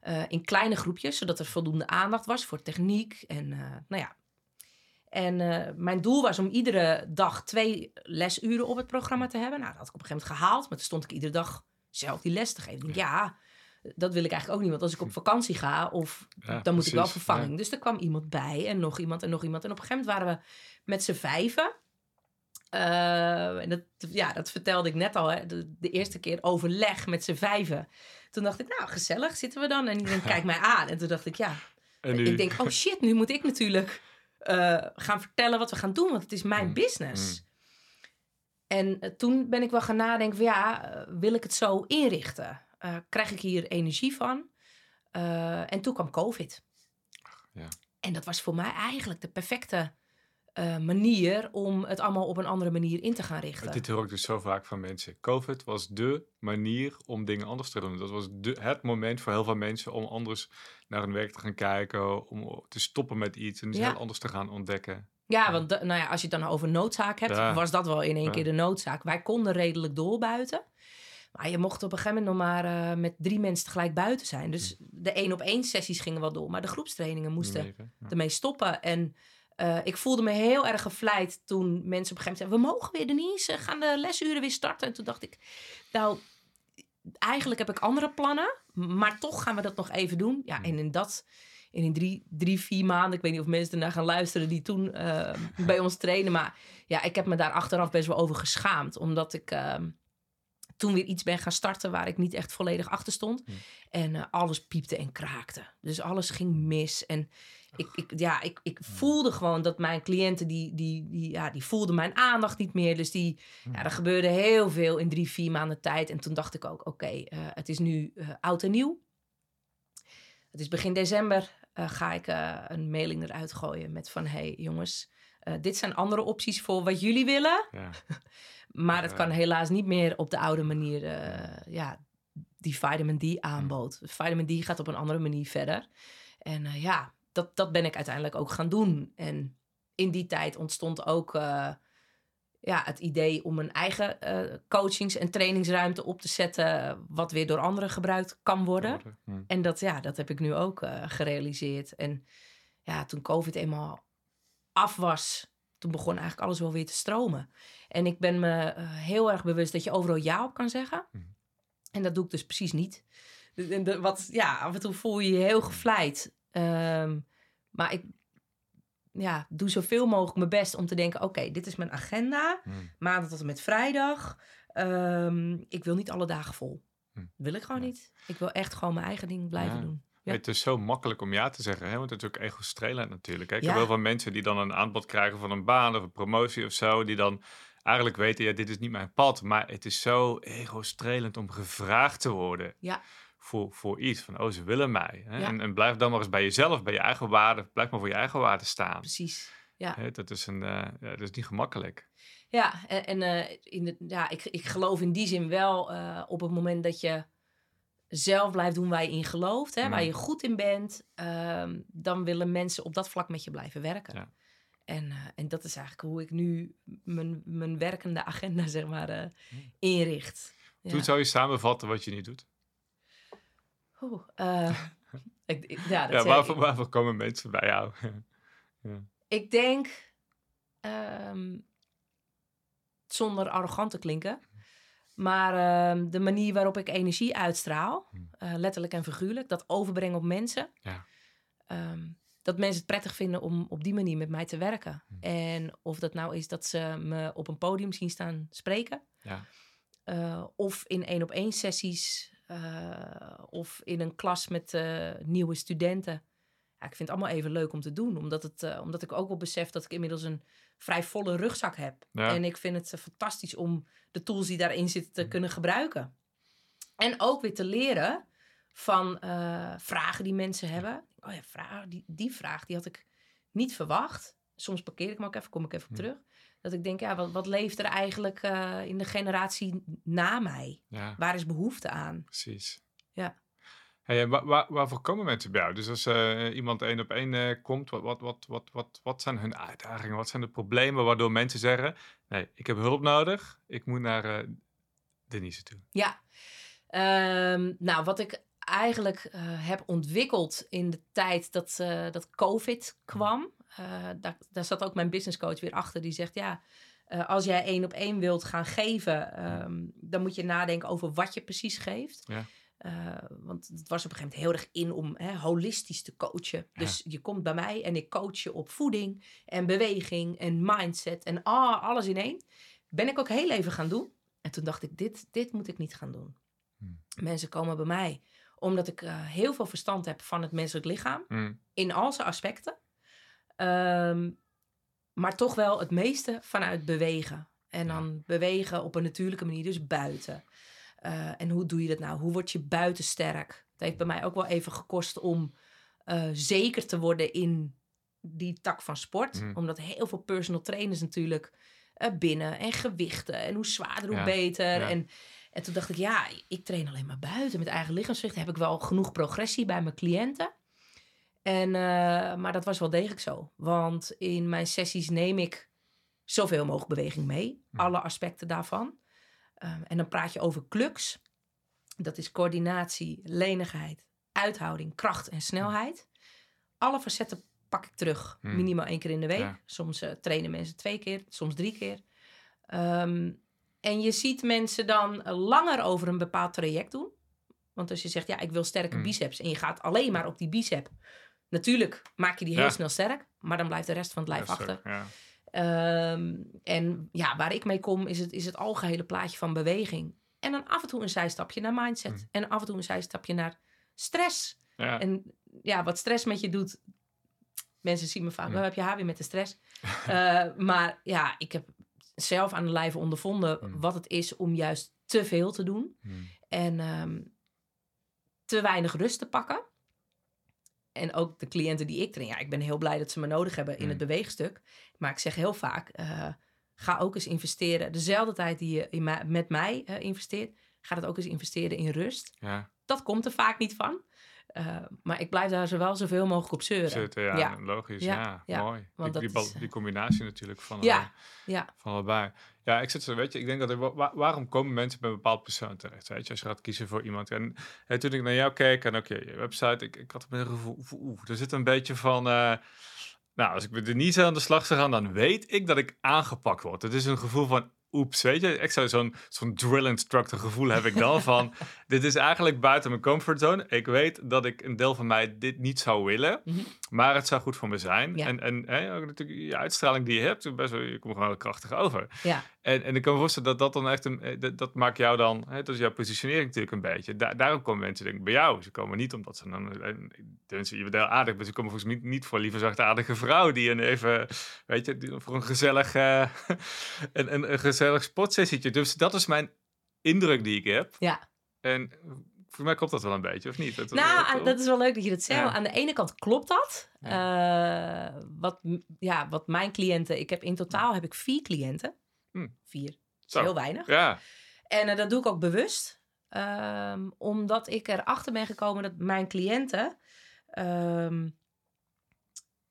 Eh, in kleine groepjes, zodat er voldoende aandacht was voor techniek. En eh, nou ja. En mijn doel was om iedere dag twee lesuren op het programma te hebben. Nou, dat had ik op een gegeven moment gehaald. Maar toen stond ik iedere dag zelf die les te geven. Ja, dat wil ik eigenlijk ook niet. Want als ik op vakantie ga, of Ja, dan moet ik wel vervanging. Dus er kwam iemand bij en nog iemand en nog iemand. En op een gegeven moment waren we met z'n vijven. Eh, en dat, ja, dat vertelde ik net al. Hè. De, de eerste keer overleg met z'n vijven. Toen dacht ik, nou, gezellig zitten we dan. En iedereen (laughs) kijkt mij aan. En toen dacht ik, ja. Ik denk, oh shit, nu moet ik natuurlijk eh, gaan vertellen wat we gaan doen. Want het is mijn Mm, business. En eh, toen ben ik wel gaan nadenken van, ja, wil ik het zo inrichten? Eh, krijg ik hier energie van? Eh, en toen kwam COVID. Ja. En dat was voor mij eigenlijk de perfecte eh, manier om het allemaal op een andere manier in te gaan richten. Dit hoor ik dus zo vaak van mensen. COVID was de manier om dingen anders te doen. Dat was de, het moment voor heel veel mensen om anders naar hun werk te gaan kijken. Om te stoppen met iets en iets Ja. heel anders te gaan ontdekken. Ja, want de- nou ja, als je het dan over noodzaak hebt, was dat wel in één keer de noodzaak. Wij konden redelijk door buiten. Maar je mocht op een gegeven moment nog maar eh, met drie mensen tegelijk buiten zijn. Dus de één op één sessies gingen wel door. Maar de groepstrainingen moesten? Ja. ermee stoppen. En eh, ik voelde me heel erg gevleid toen mensen op een gegeven moment zeiden... we mogen weer, Denise, gaan de lesuren weer starten. En toen dacht ik, nou, eigenlijk heb ik andere plannen. Maar toch gaan we dat nog even doen. Ja, en in dat... En in drie, drie, vier maanden, ik weet niet of mensen ernaar gaan luisteren die toen eh, (laughs) bij ons trainen. Maar ja, ik heb me daar achteraf best wel over geschaamd. Omdat ik ehm, toen weer iets ben gaan starten waar ik niet echt volledig achter stond. Hmm. En eh, alles piepte en kraakte. Dus alles ging mis. En ik, ik, ja, ik, ik voelde gewoon dat mijn cliënten, die, die, die, ja, die voelden mijn aandacht niet meer. Dus die, ja, er gebeurde heel veel in drie, vier maanden tijd. En toen dacht ik ook, oké, eh, het is nu eh, oud en nieuw. Het is begin december, ga ik een mailing eruit gooien met van... hey, jongens, dit zijn andere opties voor wat jullie willen. Ja. (laughs) Maar het kan helaas niet meer op de oude manier, eh, ja, die vitamin D aanbood. Vitamin D gaat op een andere manier verder. En eh, ja, dat, dat ben ik uiteindelijk ook gaan doen. En in die tijd ontstond ook eh, ja, het idee om een eigen coachings- en trainingsruimte op te zetten, wat weer door anderen gebruikt kan worden. En dat, ja, dat heb ik nu ook gerealiseerd. En ja, toen COVID eenmaal af was, toen begon eigenlijk alles wel weer te stromen. En ik ben me eh, heel erg bewust dat je overal ja op kan zeggen. Mhm. En dat doe ik dus precies niet. De- de- de- wat, ja, af en toe voel je je heel gevleid. Ehm, maar ik ja, doe zoveel mogelijk mijn best om te denken... oké, dit is mijn agenda. Hm. Maandag tot en met vrijdag. Ehm, ik wil niet alle dagen vol. Hm. Wil ik gewoon niet. Ik wil echt gewoon mijn eigen ding blijven Ja. doen. Ja. Het is zo makkelijk om ja te zeggen, hè? want het is ook ego-strelend natuurlijk. Hè? Ik Ja. heb heel veel mensen die dan een aanbod krijgen van een baan of een promotie of zo, die dan eigenlijk weten, ja, dit is niet mijn pad, maar het is zo ego-strelend om gevraagd te worden Ja. voor, voor iets, van oh, ze willen mij. Hè? Ja. En, en blijf dan maar eens bij jezelf, bij je eigen waarde, blijf maar voor je eigen waarde staan. Precies. Ja, Hè, Dat, is een, eh, ja, dat is niet gemakkelijk. ja en, en eh, in de, ja, ik, ik geloof in die zin wel eh, op het moment dat je zelf blijft doen waar je in gelooft, hè, Mm. waar je goed in bent, ehm, dan willen mensen op dat vlak met je blijven werken. Ja. En, eh, en dat is eigenlijk hoe ik nu mijn, mijn werkende agenda (laughs) zeg maar, eh, Mm. inricht. Ja. Toen zou je samenvatten wat je nu doet. Oeh, eh, (laughs) ik, ik- ja, dat Ja, waarvoor, ik. waarvoor komen mensen bij jou? (laughs) Ik denk, ehm, zonder arrogant te klinken, maar ehm, de manier waarop ik energie uitstraal, Hmm. eh, letterlijk en figuurlijk, dat overbreng op mensen, Ja. ehm, dat mensen het prettig vinden om op die manier met mij te werken. Hmm. En of dat nou is dat ze me op een podium zien staan spreken, Ja. eh, of in één op één sessies, eh, of in een klas met nieuwe studenten. Ja, ik vind het allemaal even leuk om te doen, omdat, het, omdat ik ook wel besef dat ik inmiddels een vrij volle rugzak heb. Ja. En ik vind het eh, fantastisch om de tools die daarin zitten te kunnen gebruiken. En ook weer te leren van eh, vragen die mensen hebben. Oh ja, die, die vraag die had ik niet verwacht. Soms parkeer ik me ook even, kom ik even op terug. Dat ik denk, ja, wat, wat leeft er eigenlijk eh, in de generatie na mij? ja, Waar is behoefte aan? precies. Hey, en wa- wa- waarvoor komen mensen bij jou? Dus als eh, iemand één op één eh, komt, wat, wat, wat, wat, wat, wat zijn hun uitdagingen? Wat zijn de problemen waardoor mensen zeggen: Nee, ik heb hulp nodig, ik moet naar eh, Denise toe? Ja, Ehm, nou, wat ik eigenlijk heb ontwikkeld in de tijd dat, dat COVID kwam, eh, daar, daar zat ook mijn businesscoach weer achter. Die zegt: Ja, als jij één op één wilt gaan geven, ehm, dan moet je nadenken over wat je precies geeft. Ja. Eh, want het was op een gegeven moment heel erg in om hè, holistisch te coachen. Dus je komt bij mij en ik coach je op voeding en beweging en mindset en ah, alles in één. Ben ik ook heel even gaan doen. En toen dacht ik, dit, dit moet ik niet gaan doen. Hmm. Mensen komen bij mij omdat ik eh, heel veel verstand heb van het menselijk lichaam. Mm, In al zijn aspecten. Ehm, maar toch wel het meeste vanuit bewegen. En dan bewegen op een natuurlijke manier, dus buiten. Eh, en hoe doe je dat nou? Hoe word je buiten sterk? Het heeft bij mij ook wel even gekost om eh, zeker te worden in die tak van sport. Mhm. Omdat heel veel personal trainers natuurlijk eh, binnen en gewichten en hoe zwaarder, hoe Ja, beter. ja. En, en toen dacht ik, ja, ik train alleen maar buiten met eigen lichaamsgewicht. Heb ik wel genoeg progressie bij mijn cliënten. En, maar dat was wel degelijk zo. Want in mijn sessies neem ik zoveel mogelijk beweging mee. Mhm. Alle aspecten daarvan. Um, en dan praat je over cluks. Dat is coördinatie, lenigheid, uithouding, kracht en snelheid. Alle facetten pak ik terug. Hmm. Minimaal één keer in de week. Ja. Soms eh, trainen mensen twee keer, soms drie keer. Ehm, en je ziet mensen dan langer over een bepaald traject doen. Want als je zegt, ja, ik wil sterke Hmm. biceps. En je gaat alleen maar op die bicep. Natuurlijk maak je die heel Ja. snel sterk. Maar dan blijft de rest van het lijf ja, achter. Ja. Ehm, en ja, waar ik mee kom is het, is het algehele plaatje van beweging. En dan af en toe een zijstapje naar mindset. Mm. En af en toe een zijstapje naar stress. Ja. En ja, wat stress met je doet. Mensen zien me vaak. "Oh, heb je haar weer met de stress? (laughs) Eh, maar ja, ik heb zelf aan de lijve ondervonden Mm. wat het is om juist te veel te doen. Mm, En ehm, te weinig rust te pakken. En ook de cliënten die ik train. Ja, ik ben heel blij dat ze me nodig hebben in Mm. het beweegstuk. Maar ik zeg heel vaak, eh, ga ook eens investeren. Dezelfde tijd die je in met mij eh, investeert, ga het ook eens investeren in rust. ja. Dat komt er vaak niet van. Eh, maar ik blijf daar zo wel zoveel mogelijk op zeuren. Zitten, ja, Ja. logisch. Ja, mooi. die, die, dat bal- is, die combinatie natuurlijk van, Ja, ja. van allebei. Ja, ik zit zo, weet je, ik denk dat wa- waarom komen mensen bij een bepaald persoon terecht? Weet je, als je gaat kiezen voor iemand. En toen ik naar jou keek en oké, je website, ik, ik had een gevoel, oeh, er zit een beetje van. eh, nou, als ik met Denise aan de slag zou gaan, dan weet ik dat ik aangepakt word. Het is een gevoel van. Oeps, weet je, ik zou zo'n zo'n drill instructor gevoel heb ik dan van, (laughs) dit is eigenlijk buiten mijn comfortzone. Ik weet dat ik een deel van mij dit niet zou willen, Mhm. maar het zou goed voor me zijn. Ja. En, en hè, natuurlijk je uitstraling die je hebt, best wel, je komt gewoon krachtig over. ja. En, en ik kan me voorstellen dat dat dan echt een, eh, dat, dat maakt jou dan, hè, dat is jouw positionering natuurlijk een beetje. Da daarom komen mensen denk ik bij jou. Ze komen niet omdat ze dan, eh, tenminste je bent heel aardig, maar ze komen volgens mij niet, niet voor lieve zachtaardige vrouw die een even, weet je, die- voor een gezellig, eh, (laughs) een, een, een gezellig sportsessietje. Dus dat is mijn indruk die ik heb. Ja. En voor mij klopt dat wel een beetje, of niet? Dat, Nou, dat is wel leuk dat je dat zegt. Ja. Aan de ene kant klopt dat. Wat, ja, wat mijn cliënten... Ik heb in totaal heb ik vier cliënten. Hm. Vier. Zo. heel weinig. Ja, En eh, dat doe ik ook bewust. Ehm, omdat ik erachter ben gekomen dat mijn cliënten... ehm,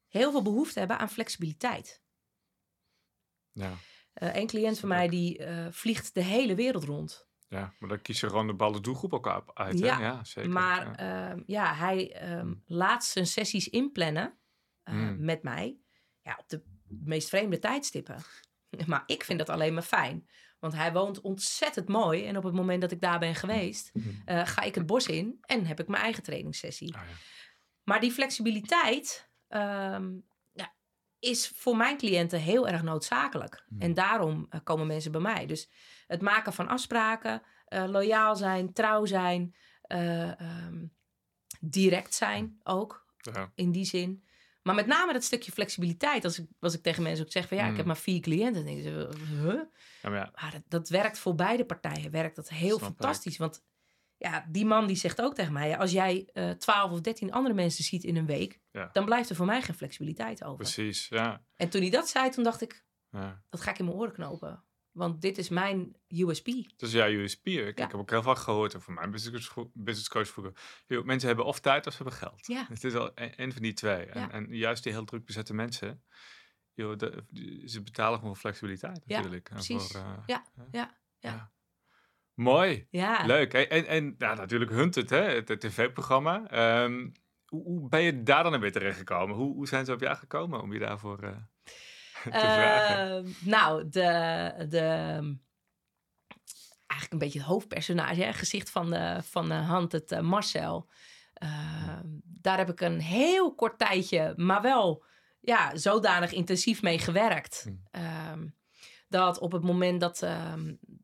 heel veel behoefte hebben aan flexibiliteit. ja, Eén cliënt van mij die eh, vliegt de hele wereld rond. Ja, maar dan kies je gewoon de bepaalde doelgroep ook uit. hè? Ja, ja zeker. Maar ja. ja, ja hij ehm, laat zijn sessies inplannen Hmm. met mij ja, op de meest vreemde tijdstippen. (laughs) Maar ik vind dat alleen maar fijn. Want hij woont ontzettend mooi. En op het moment dat ik daar ben geweest, Mhm. eh, ga ik het bos in en heb ik mijn eigen trainingssessie. Ah, ja. Maar die flexibiliteit ehm, ja, is voor mijn cliënten heel erg noodzakelijk. Hmm. En daarom eh, komen mensen bij mij. Dus het maken van afspraken, eh, loyaal zijn, trouw zijn, eh, ehm, direct zijn ook Ja. in die zin. Maar met name dat stukje flexibiliteit. Als ik, als ik tegen mensen ook zeg van ja, ik Hmm. heb maar vier cliënten. Dan denken ze, huh? Ja, maar ja, Maar dat, dat werkt voor beide partijen. Werkt dat heel Snap ik. fantastisch. Want ja, die man die zegt ook tegen mij... als jij eh 12 of 13 andere mensen ziet in een week... Ja. dan blijft er voor mij geen flexibiliteit over. precies. Ja. En toen hij dat zei, toen dacht ik... ja. dat ga ik in mijn oren knopen. Want dit is mijn USP. Dus ja, USP. Ik, Ja. ik heb ook heel vaak gehoord over mijn business coach, business vroeger. Mensen hebben of tijd of ze hebben geld. Ja. Het is al een, een van die twee. En, Ja. en juist die heel druk bezette mensen, joh, de, ze betalen gewoon voor flexibiliteit Ja, natuurlijk. En precies. Voor, eh, Ja, ja, ja. Mooi. Ja, Leuk. En, en, en nou, natuurlijk Hunted, hè, het, het tv-programma. Ehm, hoe, hoe ben je daar dan weer terecht gekomen? Hoe, hoe zijn ze op jou gekomen om je daarvoor te (laughs) vragen? Ehm, nou, de, de, eigenlijk een beetje het hoofdpersonage, gezicht van de, van de hand, het eh, Marcel. Ehm, daar heb ik een heel kort tijdje, maar wel ja, zodanig intensief mee gewerkt. Hm. Ehm, dat op het moment dat,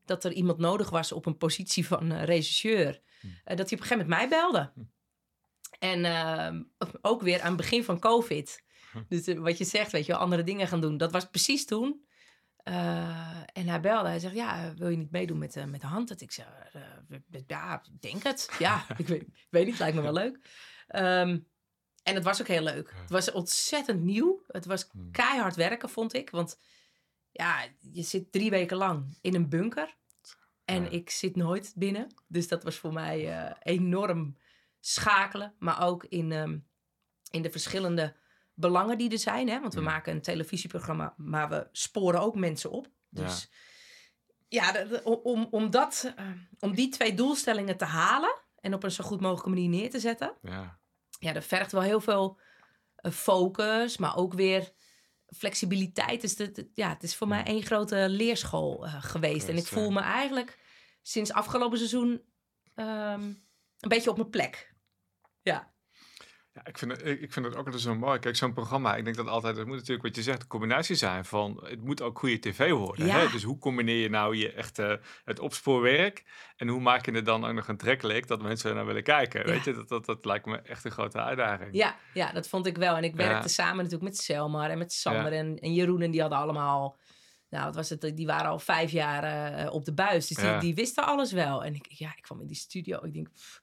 dat er iemand nodig was op een positie van eh, regisseur, Hm. eh, dat hij op een gegeven moment mij belde. Hm. En ook weer aan het begin van COVID. (laughs) Dus eh, wat je zegt, weet je wel, andere dingen gaan doen. Dat was precies toen. Eh, en hij belde. Hij zegt, ja, eh, wil je niet meedoen met, eh, met de hand? Dat ik zeg, eh, ja, denk het. Ja, (laughs) ik weet, weet niet, lijkt me wel leuk. Ehm, en het was ook heel leuk. Het was ontzettend nieuw. Het was Hmm. keihard werken, vond ik. Want ja, je zit drie weken lang in een bunker. En Ja. ik zit nooit binnen. Dus dat was voor mij enorm schakelen. Maar ook in, ehm, in de verschillende belangen die er zijn. Hè? Want we Mm. maken een televisieprogramma, maar we sporen ook mensen op. Dus ja, de- de- om, om, dat, eh, om die twee doelstellingen te halen... en op een zo goed mogelijke manier neer te zetten... Ja. ja, dat vergt wel heel veel eh, focus, maar ook weer flexibiliteit. Dus het, het- ja, het is voor mij één grote leerschool eh, geweest. En ik voel ja. me eigenlijk sinds afgelopen seizoen ehm, een beetje op mijn plek. Ja, Ja, ik vind, het, ik vind het ook altijd zo mooi. Kijk, zo'n programma, ik denk dat altijd, het moet natuurlijk wat je zegt, een combinatie zijn van, het moet ook goede tv worden. Ja. Hè? Dus hoe combineer je nou je echte, het opspoorwerk en hoe maak je het dan ook nog aantrekkelijk dat mensen naar willen kijken? Ja. Weet je, dat, dat, dat lijkt me echt een grote uitdaging. ja, ja, dat vond ik wel. En ik werkte samen natuurlijk met Selmar en met Sander en, en Jeroen. En die hadden allemaal... Nou, wat was het? Die waren al vijf jaar eh, op de buis. Dus die, Ja. die wisten alles wel. En ik, ja, ik kwam in die studio. Ik denk, pff,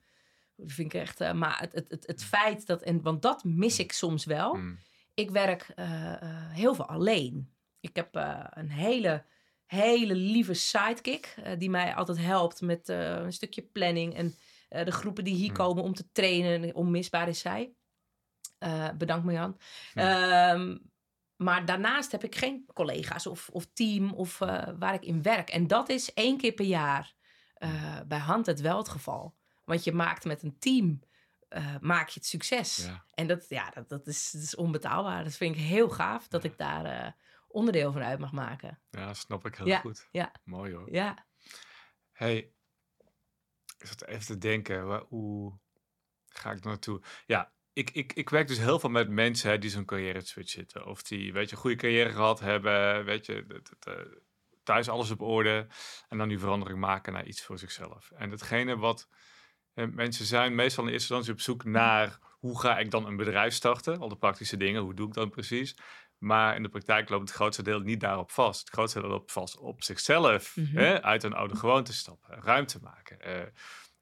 vind ik echt... eh, maar het, het, het, het feit dat... En, want dat mis ik soms wel. Hmm. Ik werk eh, eh, heel veel alleen. Ik heb een hele, hele lieve sidekick... die mij altijd helpt met een stukje planning... en de groepen die hier Hmm. komen om te trainen... onmisbaar is zij. Bedankt Marjan. Hm. Ehm, maar daarnaast heb ik geen collega's of, of team of waar ik in werk. En dat is één keer per jaar bij hand het wel het geval. Want je maakt met een team eh, maak je het succes. Ja. En dat, ja, dat, dat, is, dat is onbetaalbaar. Dat vind ik heel gaaf dat ik daar eh, onderdeel van uit mag maken. ja, snap ik heel Ja, goed. ja. Mooi hoor. Ja, Hey, ik zat even te denken, waar, hoe ga ik naartoe? Ja, ik, ik, ik werk dus heel veel met mensen hè, die zo'n carrière switch zitten. Of die, weet je, een goede carrière gehad hebben, weet je, thuis alles op orde. En dan die verandering maken naar iets voor zichzelf. En hetgene wat eh, mensen zijn meestal in eerste instantie op zoek naar hoe ga ik dan een bedrijf starten? Al de praktische dingen, hoe doe ik dat precies? Maar in de praktijk loopt het grootste deel niet daarop vast. Het grootste deel loopt vast op zichzelf. Mhm. hè? Uit een oude gewoonte stappen, ruimte maken. eh,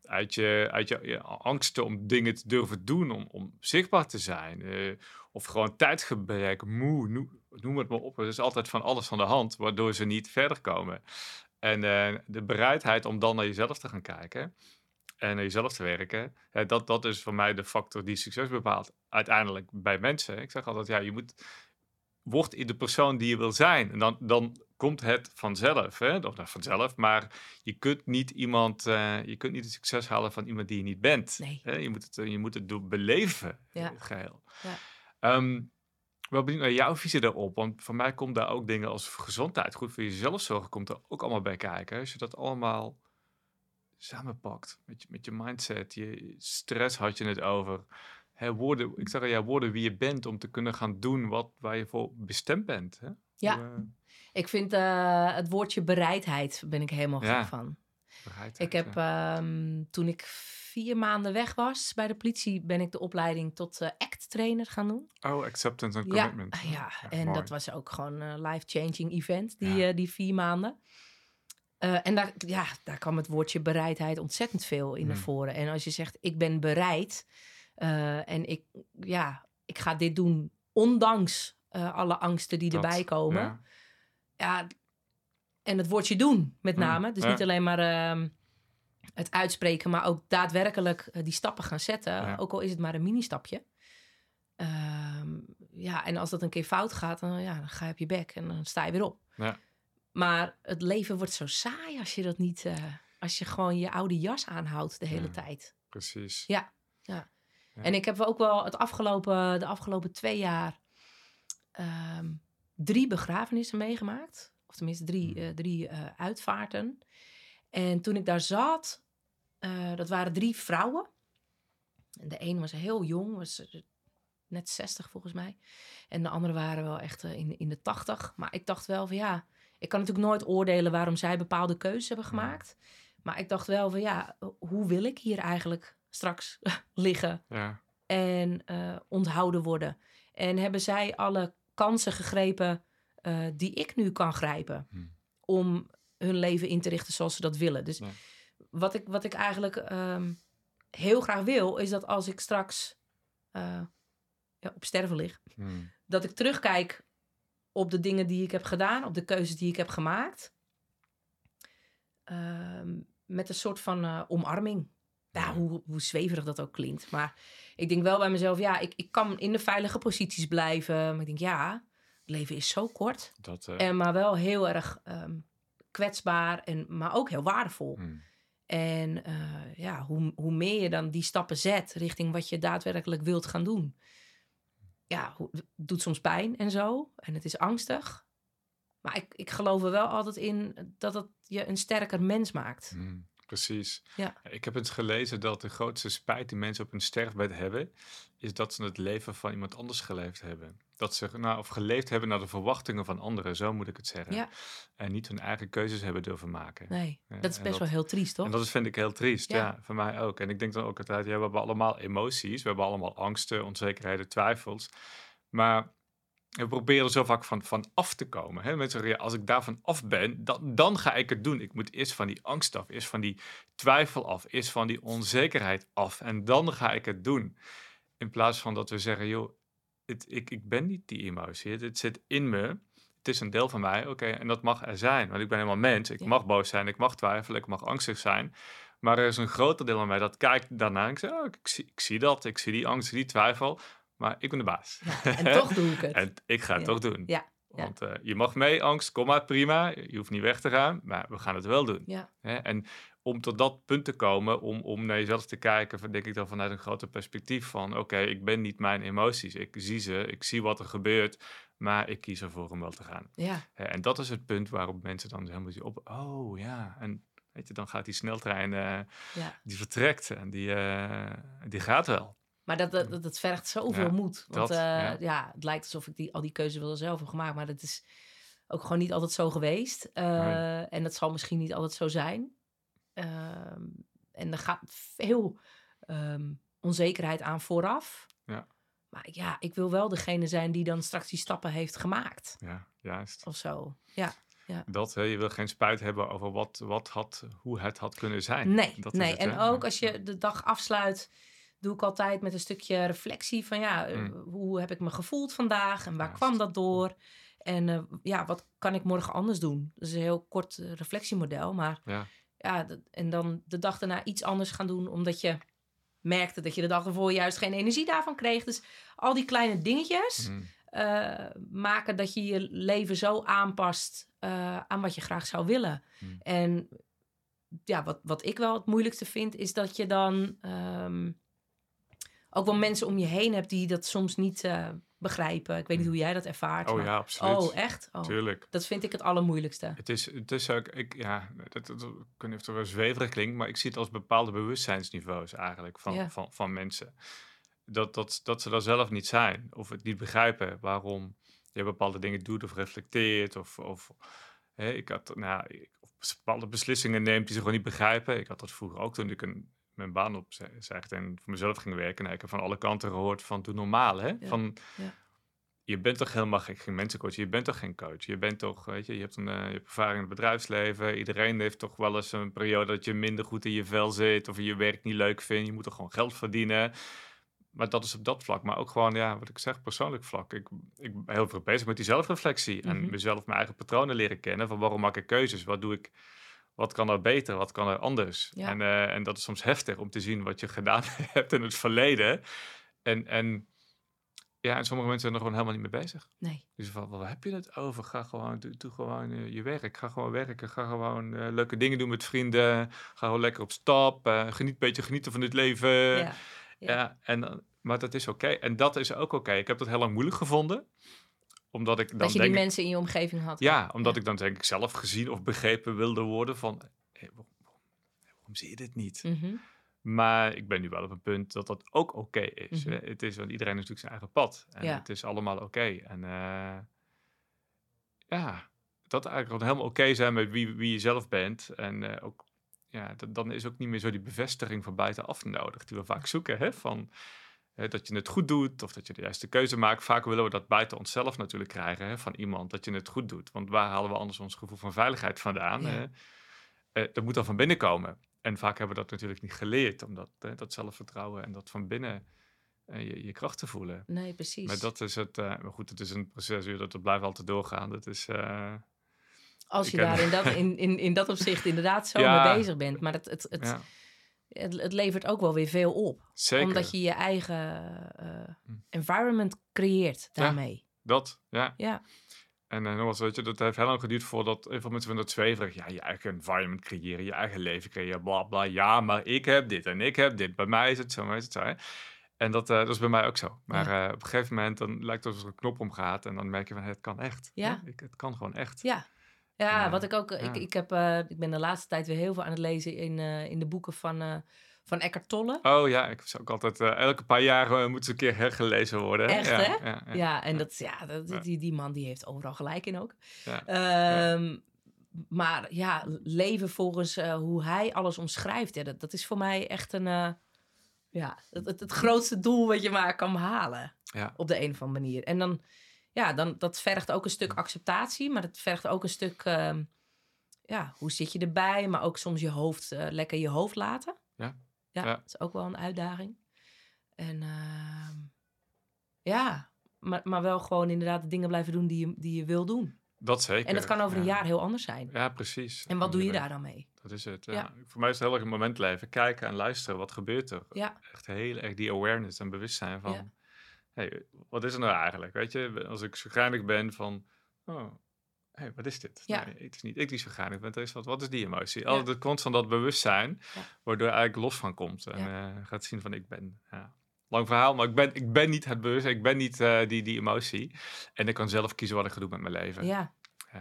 uit je, uit je, je angsten om dingen te durven doen, om, om zichtbaar te zijn. eh, of gewoon tijdgebrek, moe, noem, noem het maar op. Er is altijd van alles van de hand, waardoor ze niet verder komen. En eh, de bereidheid om dan naar jezelf te gaan kijken en naar jezelf te werken, dat, dat is voor mij de factor die succes bepaalt. Uiteindelijk bij mensen. Ik zeg altijd, ja, je moet, word in de persoon die je wil zijn. En dan, dan komt het vanzelf. Hè? Of nou, vanzelf, maar je kunt niet iemand, eh, je kunt niet het succes halen van iemand die je niet bent. Nee. Hè? Je, moet het, eh, je moet het beleven, Ja. het geheel. Ja. Ehm, wel benieuwd naar jouw visie daarop, want voor mij komt daar ook dingen als gezondheid, goed voor jezelf zorgen, komt er ook allemaal bij kijken. Als je dat allemaal samenpakt met je, met je mindset, je stress had je het over. Hè, worden, ik zeg al, ja, worden wie je bent om te kunnen gaan doen wat, waar je voor bestemd bent. Hè? Ja. Hoe, eh, Ik vind eh, het woordje bereidheid, ben ik helemaal Ja. gek van. bereidheid, Ik heb, ja. ehm, toen ik vier maanden weg was bij de politie, ben ik de opleiding tot eh, ACT-trainer gaan doen. Oh, acceptance and Ja, commitment. ja, en mooi. dat was ook gewoon een life-changing event, die, Ja. die vier maanden. Eh, en daar, ja, daar kwam het woordje bereidheid ontzettend veel in naar Hmm. voren. En als je zegt, ik ben bereid eh, en ik, ja, ik ga dit doen ondanks eh, alle angsten die Dat, erbij komen. ja. Ja, en het woordje doen met Mm, name. Dus ja. niet alleen maar ehm, het uitspreken, maar ook daadwerkelijk die stappen gaan zetten. Ja. Ook al is het maar een mini-stapje. Ehm, ja, en als dat een keer fout gaat, dan, ja, dan ga je op je bek en dan sta je weer op. Ja. Maar het leven wordt zo saai als je dat niet, eh, als je gewoon je oude jas aanhoudt de hele Ja. tijd. Precies. Ja, ja. Ja. En ik heb ook wel het afgelopen, de afgelopen twee jaar ehm, drie begrafenissen meegemaakt. Of tenminste drie, Hmm. eh, drie eh, uitvaarten. En toen ik daar zat, dat waren drie vrouwen. En de een was heel jong, was net 60 volgens mij. En de andere waren wel echt in, in de 80. Maar ik dacht wel van ja, ik kan natuurlijk nooit oordelen waarom zij bepaalde keuzes hebben gemaakt. Maar ik dacht wel van ja, hoe wil ik hier eigenlijk straks (laughs) liggen Ja. en eh, onthouden worden? En hebben zij alle kansen gegrepen eh, die ik nu kan grijpen Hmm. om hun leven in te richten zoals ze dat willen? Dus Ja. wat, ik, wat ik eigenlijk ehm, heel graag wil, is dat als ik straks eh, ja, op sterven lig, Hmm. dat ik terugkijk op de dingen die ik heb gedaan, op de keuzes die ik heb gemaakt. Ehm, met een soort van eh, omarming. Ja, hoe, hoe zweverig dat ook klinkt. Maar ik denk wel bij mezelf, ja, ik, ik kan in de veilige posities blijven. Maar ik denk, ja, het leven is zo kort. Dat, eh, En maar wel heel erg ehm, kwetsbaar, en, maar ook heel waardevol. hmm. En eh, ja, hoe, hoe meer je dan die stappen zet richting wat je daadwerkelijk wilt gaan doen. Ja, het doet soms pijn en zo. En het is angstig. Maar ik, ik geloof er wel altijd in dat het je een sterker mens maakt. Hmm, Precies. Ja. Ik heb eens gelezen dat de grootste spijt die mensen op hun sterfbed hebben, is dat ze het leven van iemand anders geleefd hebben. Dat ze nou, of geleefd hebben naar de verwachtingen van anderen, zo moet ik het zeggen. Ja. En niet hun eigen keuzes hebben durven maken. Nee, dat is best dat- wel heel triest, toch? En dat vind ik heel triest, ja. Ja. voor mij ook. En ik denk dan ook altijd, ja, we hebben allemaal emoties, we hebben allemaal angsten, onzekerheden, twijfels. Maar we proberen er zo vaak van, van af te komen. Hè? Mensen zeggen, ja, als ik daarvan af ben, dan, dan ga ik het doen. Ik moet eerst van die angst af, eerst van die twijfel af, eerst van die onzekerheid af. En dan ga ik het doen. In plaats van dat we zeggen, joh, het, ik, ik ben niet die emotie. Het, het zit in me. Het is een deel van mij, oké, en dat mag er zijn. Want ik ben helemaal mens. Ik Ja. mag boos zijn, ik mag twijfelen, ik mag angstig zijn. Maar er is een groter deel van mij dat kijkt daarna en ik zeg, oh, ik, zie, ik zie dat, ik zie die angst, die twijfel. Maar ik ben de baas. Ja, en toch doe ik het. (laughs) En ik ga het Ja. toch doen. Ja. Want eh, je mag mee, angst, kom maar, prima. Je hoeft niet weg te gaan, maar we gaan het wel doen. Ja? En om tot dat punt te komen, om, om naar jezelf te kijken, denk ik dan vanuit een groter perspectief van, oké, ik ben niet mijn emoties. Ik zie ze, ik zie wat er gebeurt, maar ik kies ervoor om wel te gaan. ja, En dat is het punt waarop mensen dan helemaal zien op, oh ja, en weet je, dan gaat die sneltrein, eh, ja. die vertrekt en die, eh, die gaat wel. Maar dat, dat, dat vergt zoveel Ja, moed. Want dat, eh, ja. ja. het lijkt alsof ik die, al die keuzes wel zelf heb gemaakt. Maar dat is ook gewoon niet altijd zo geweest. Nee. En dat zal misschien niet altijd zo zijn. Ehm, en er gaat veel ehm, onzekerheid aan vooraf. Ja. Maar ja, ik wil wel degene zijn die dan straks die stappen heeft gemaakt. Ja, juist. Of zo. Ja. Dat, hè, je wil geen spijt hebben over wat, wat had, hoe het had kunnen zijn. Nee, Dat nee. het, en ook Ja. als je de dag afsluit, doe ik altijd met een stukje reflectie van ja, eh, Mm. hoe heb ik me gevoeld vandaag en waar Juist. kwam dat door? En eh, ja, wat kan ik morgen anders doen? Dat is een heel kort eh, reflectiemodel, maar Ja. Ja, en dan de dag daarna iets anders gaan doen, omdat je merkte dat je de dag ervoor juist geen energie daarvan kreeg. Dus al die kleine dingetjes, Mm. eh, maken dat je je leven zo aanpast eh, aan wat je graag zou willen. Hmm. En ja, wat, wat ik wel het moeilijkste vind, is dat je dan ehm, ook wel mensen om je heen hebt die dat soms niet eh, begrijpen. Ik weet niet hoe jij dat ervaart. Oh maar- ja, absoluut. Oh, echt? Oh, Tuurlijk. dat vind ik het allermoeilijkste. Het is, het is ook, ik, ja, dat, dat, ik weet niet of het wel zweverig klinkt, maar ik zie het als bepaalde bewustzijnsniveaus eigenlijk van, Ja. van, van mensen. Dat, dat, dat ze daar zelf niet zijn of het niet begrijpen waarom je bepaalde dingen doet of reflecteert. Of, of hè, ik had, nou, ik- bepaalde beslissingen neemt die ze gewoon niet begrijpen. Ik had dat vroeger ook toen ik een, mijn baan opzegde en voor mezelf ging werken. Nou, ik heb van alle kanten gehoord van doe normaal. Hè? Ja, Van, ja. Je bent toch helemaal geen, mensencoach, je bent toch geen coach. Je bent toch, weet je, je hebt een eh, je hebt ervaring in het bedrijfsleven. Iedereen heeft toch wel eens een periode dat je minder goed in je vel zit of je je werk niet leuk vindt. Je moet toch gewoon geld verdienen. Maar dat is op dat vlak. Maar ook gewoon, ja, wat ik zeg, persoonlijk vlak. Ik, ik ben heel veel bezig met die zelfreflectie. En Mhm. mezelf, mijn eigen patronen leren kennen. Van waarom maak ik keuzes? Wat doe ik? Wat kan er beter? Wat kan er anders? Ja. En, eh, en dat is soms heftig om te zien wat je gedaan (laughs) hebt in het verleden. En, en ja, en sommige mensen zijn er gewoon helemaal niet mee bezig. Nee. Dus van, waar heb je het over? Ga gewoon, doe, doe gewoon eh, je werk. Ga gewoon werken. Ga gewoon eh, leuke dingen doen met vrienden. Ga gewoon lekker op stap. geniet een beetje genieten van het leven. ja. Ja, Ja. en, maar dat is oké. En dat is ook oké. Ik heb dat heel lang moeilijk gevonden. Omdat ik dan dat je die denk... mensen in je omgeving had. ja, omdat Ja. ik dan denk ik zelf gezien of begrepen wilde worden van... waarom, waarom zie je dit niet? Mhm. Maar ik ben nu wel op een punt dat dat ook oké is. Mhm. hè. Het is, want iedereen heeft natuurlijk zijn eigen pad. En Ja. het is allemaal oké. En eh, ja, dat eigenlijk gewoon helemaal oké zijn met wie, wie je zelf bent. En eh, ook, ja, dat, dan is ook niet meer zo die bevestiging van buitenaf nodig. Die we vaak zoeken, hè? Van, hè, dat je het goed doet of dat je de juiste keuze maakt. Vaak willen we dat buiten onszelf natuurlijk krijgen, hè? van iemand, dat je het goed doet. Want waar halen we anders ons gevoel van veiligheid vandaan? Ja. hè? Eh, dat moet dan van binnen komen. En vaak hebben we dat natuurlijk niet geleerd, omdat hè, dat zelfvertrouwen en dat van binnen eh, je, je kracht te voelen. Nee, precies. Maar dat is het, eh, maar goed, het is een proces, dat, dat blijft altijd doorgaan. Dat is, Als je daar in dat, (laughs) in, in, in dat opzicht inderdaad zo Ja. mee bezig bent. Maar het, het, het, ja, het, het levert ook wel weer veel op. zeker. Omdat je je eigen eh, Hm. environment creëert Ja. daarmee. Dat, ja. Ja. En uh, nogmaals, weet je, dat heeft heel lang geduurd voordat heel veel mensen vinden dat zweverig. Ja, je eigen environment creëren, je eigen leven creëren, bla bla. Ja, maar ik heb dit en ik heb dit. Bij mij is het zo, mij is het zo. Hè? En dat, eh, dat is bij mij ook zo. Maar op een gegeven moment dan lijkt het alsof er een knop omgaat en dan merk je van, het kan echt. Ja. Ik, het kan gewoon echt. Ja. Ja, wat ik ook. Ik, ja. ik, heb, eh, ik ben de laatste tijd weer heel veel aan het lezen in, eh, in de boeken van, eh, van Eckhart Tolle. Oh ja, ik zou ook altijd, eh, elke paar jaar eh, moet ze een keer hergelezen worden. Echt, ja, hè? Ja, ja. Ja, en dat, ja, dat. Die, die man die heeft overal gelijk in ook. Ehm, Maar ja, leven volgens eh, hoe hij alles omschrijft, ja, dat, dat is voor mij echt een. eh, ja, het, het, het grootste doel wat je maar kan behalen. Ja. Op de een of andere manier. En dan, ja, dan, dat vergt ook een stuk acceptatie, maar het vergt ook een stuk. ehm, ja, hoe zit je erbij? Maar ook soms je hoofd, eh, lekker je hoofd laten. Ja. Ja, Ja. dat is ook wel een uitdaging. En ehm, ja, maar, maar wel gewoon inderdaad de dingen blijven doen die je, die je wil doen. Dat zeker. En dat kan over een ja. jaar heel anders zijn. Ja, precies. En wat doe je daar dan mee? Dat is het. Ja. Ja. Voor mij is het heel erg een moment leven. Kijken en luisteren. Wat gebeurt er? Ja, Echt heel erg die awareness en bewustzijn van... Hey, wat is er nou eigenlijk? Weet je, als ik chagrijnig ben van... Oh, hey, wat is dit? Ja. Nee, het is niet ik die chagrijnig ben. Er is wat, wat is die emotie? Ja. Altijd constant dat bewustzijn. Ja. Waardoor je eigenlijk los van komt. En eh, gaat zien van ik ben... Ja. Lang verhaal, maar ik ben, ik ben niet het bewustzijn. Ik ben niet eh, die, die emotie. En ik kan zelf kiezen wat ik ga doen met mijn leven. ja,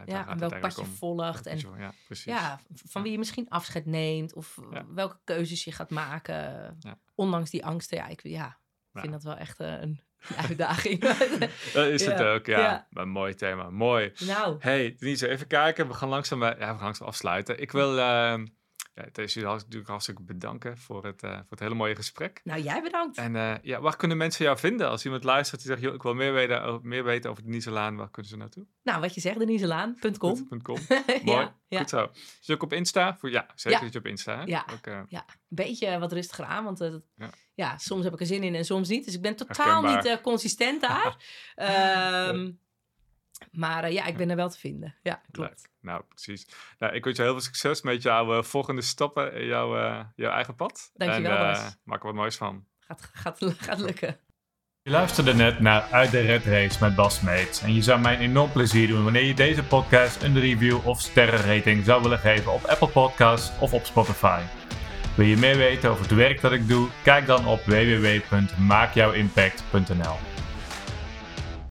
Ja, En welk pad je volgt. En Ja, precies. ja, van wie je misschien afscheid neemt. Of Ja. welke keuzes je gaat maken. Ondanks die angsten. Ja, ik ja, vind dat wel echt eh, een (laughs) uitdaging. (laughs) Dat is het Ja, ook, ja. ja. Maar een mooi thema, mooi. nou, Hey, Denise, even kijken. We gaan langzaam, eh, ja, we gaan langzaam afsluiten. Ik wil uh, ja, deze natuurlijk hartstikke bedanken voor het, uh, voor het hele mooie gesprek. nou jij bedankt. En uh, ja, waar kunnen mensen jou vinden? Als iemand luistert die zegt, joh, ik wil meer weten, over, meer weten over Denise Laan, waar kunnen ze naartoe? Nou, wat je zegt, deniselaan.com. .com. (laughs) Mooi, ja, ja. goed zo. Je ook op Insta? Voor, ja, zeker Ja. dat je op Insta. Hè? Ja. Ook, uh, ja, een beetje wat rustiger aan. Want eh, dat- Ja. ja. soms heb ik er zin in en soms niet. Dus ik ben totaal Herkenbaar. niet eh, consistent daar. (laughs) Ehm, maar eh, ja, ik ben er wel te vinden. Ja, klopt. Leuk. Nou, precies. Nou, ik wens je heel veel succes met jouw uh, volgende stappen in jouw, uh, jouw eigen pad. Dankjewel, en, Bas. Maak er wat moois van. Gaat, gaat, gaat lukken. Je luisterde net naar Uit de Red Race met Bas Meets. En je zou mij een enorm plezier doen wanneer je deze podcast een review of sterrenrating zou willen geven op Apple Podcasts of op Spotify. Wil je meer weten over het werk dat ik doe? Kijk dan op www.maakjouwimpact.nl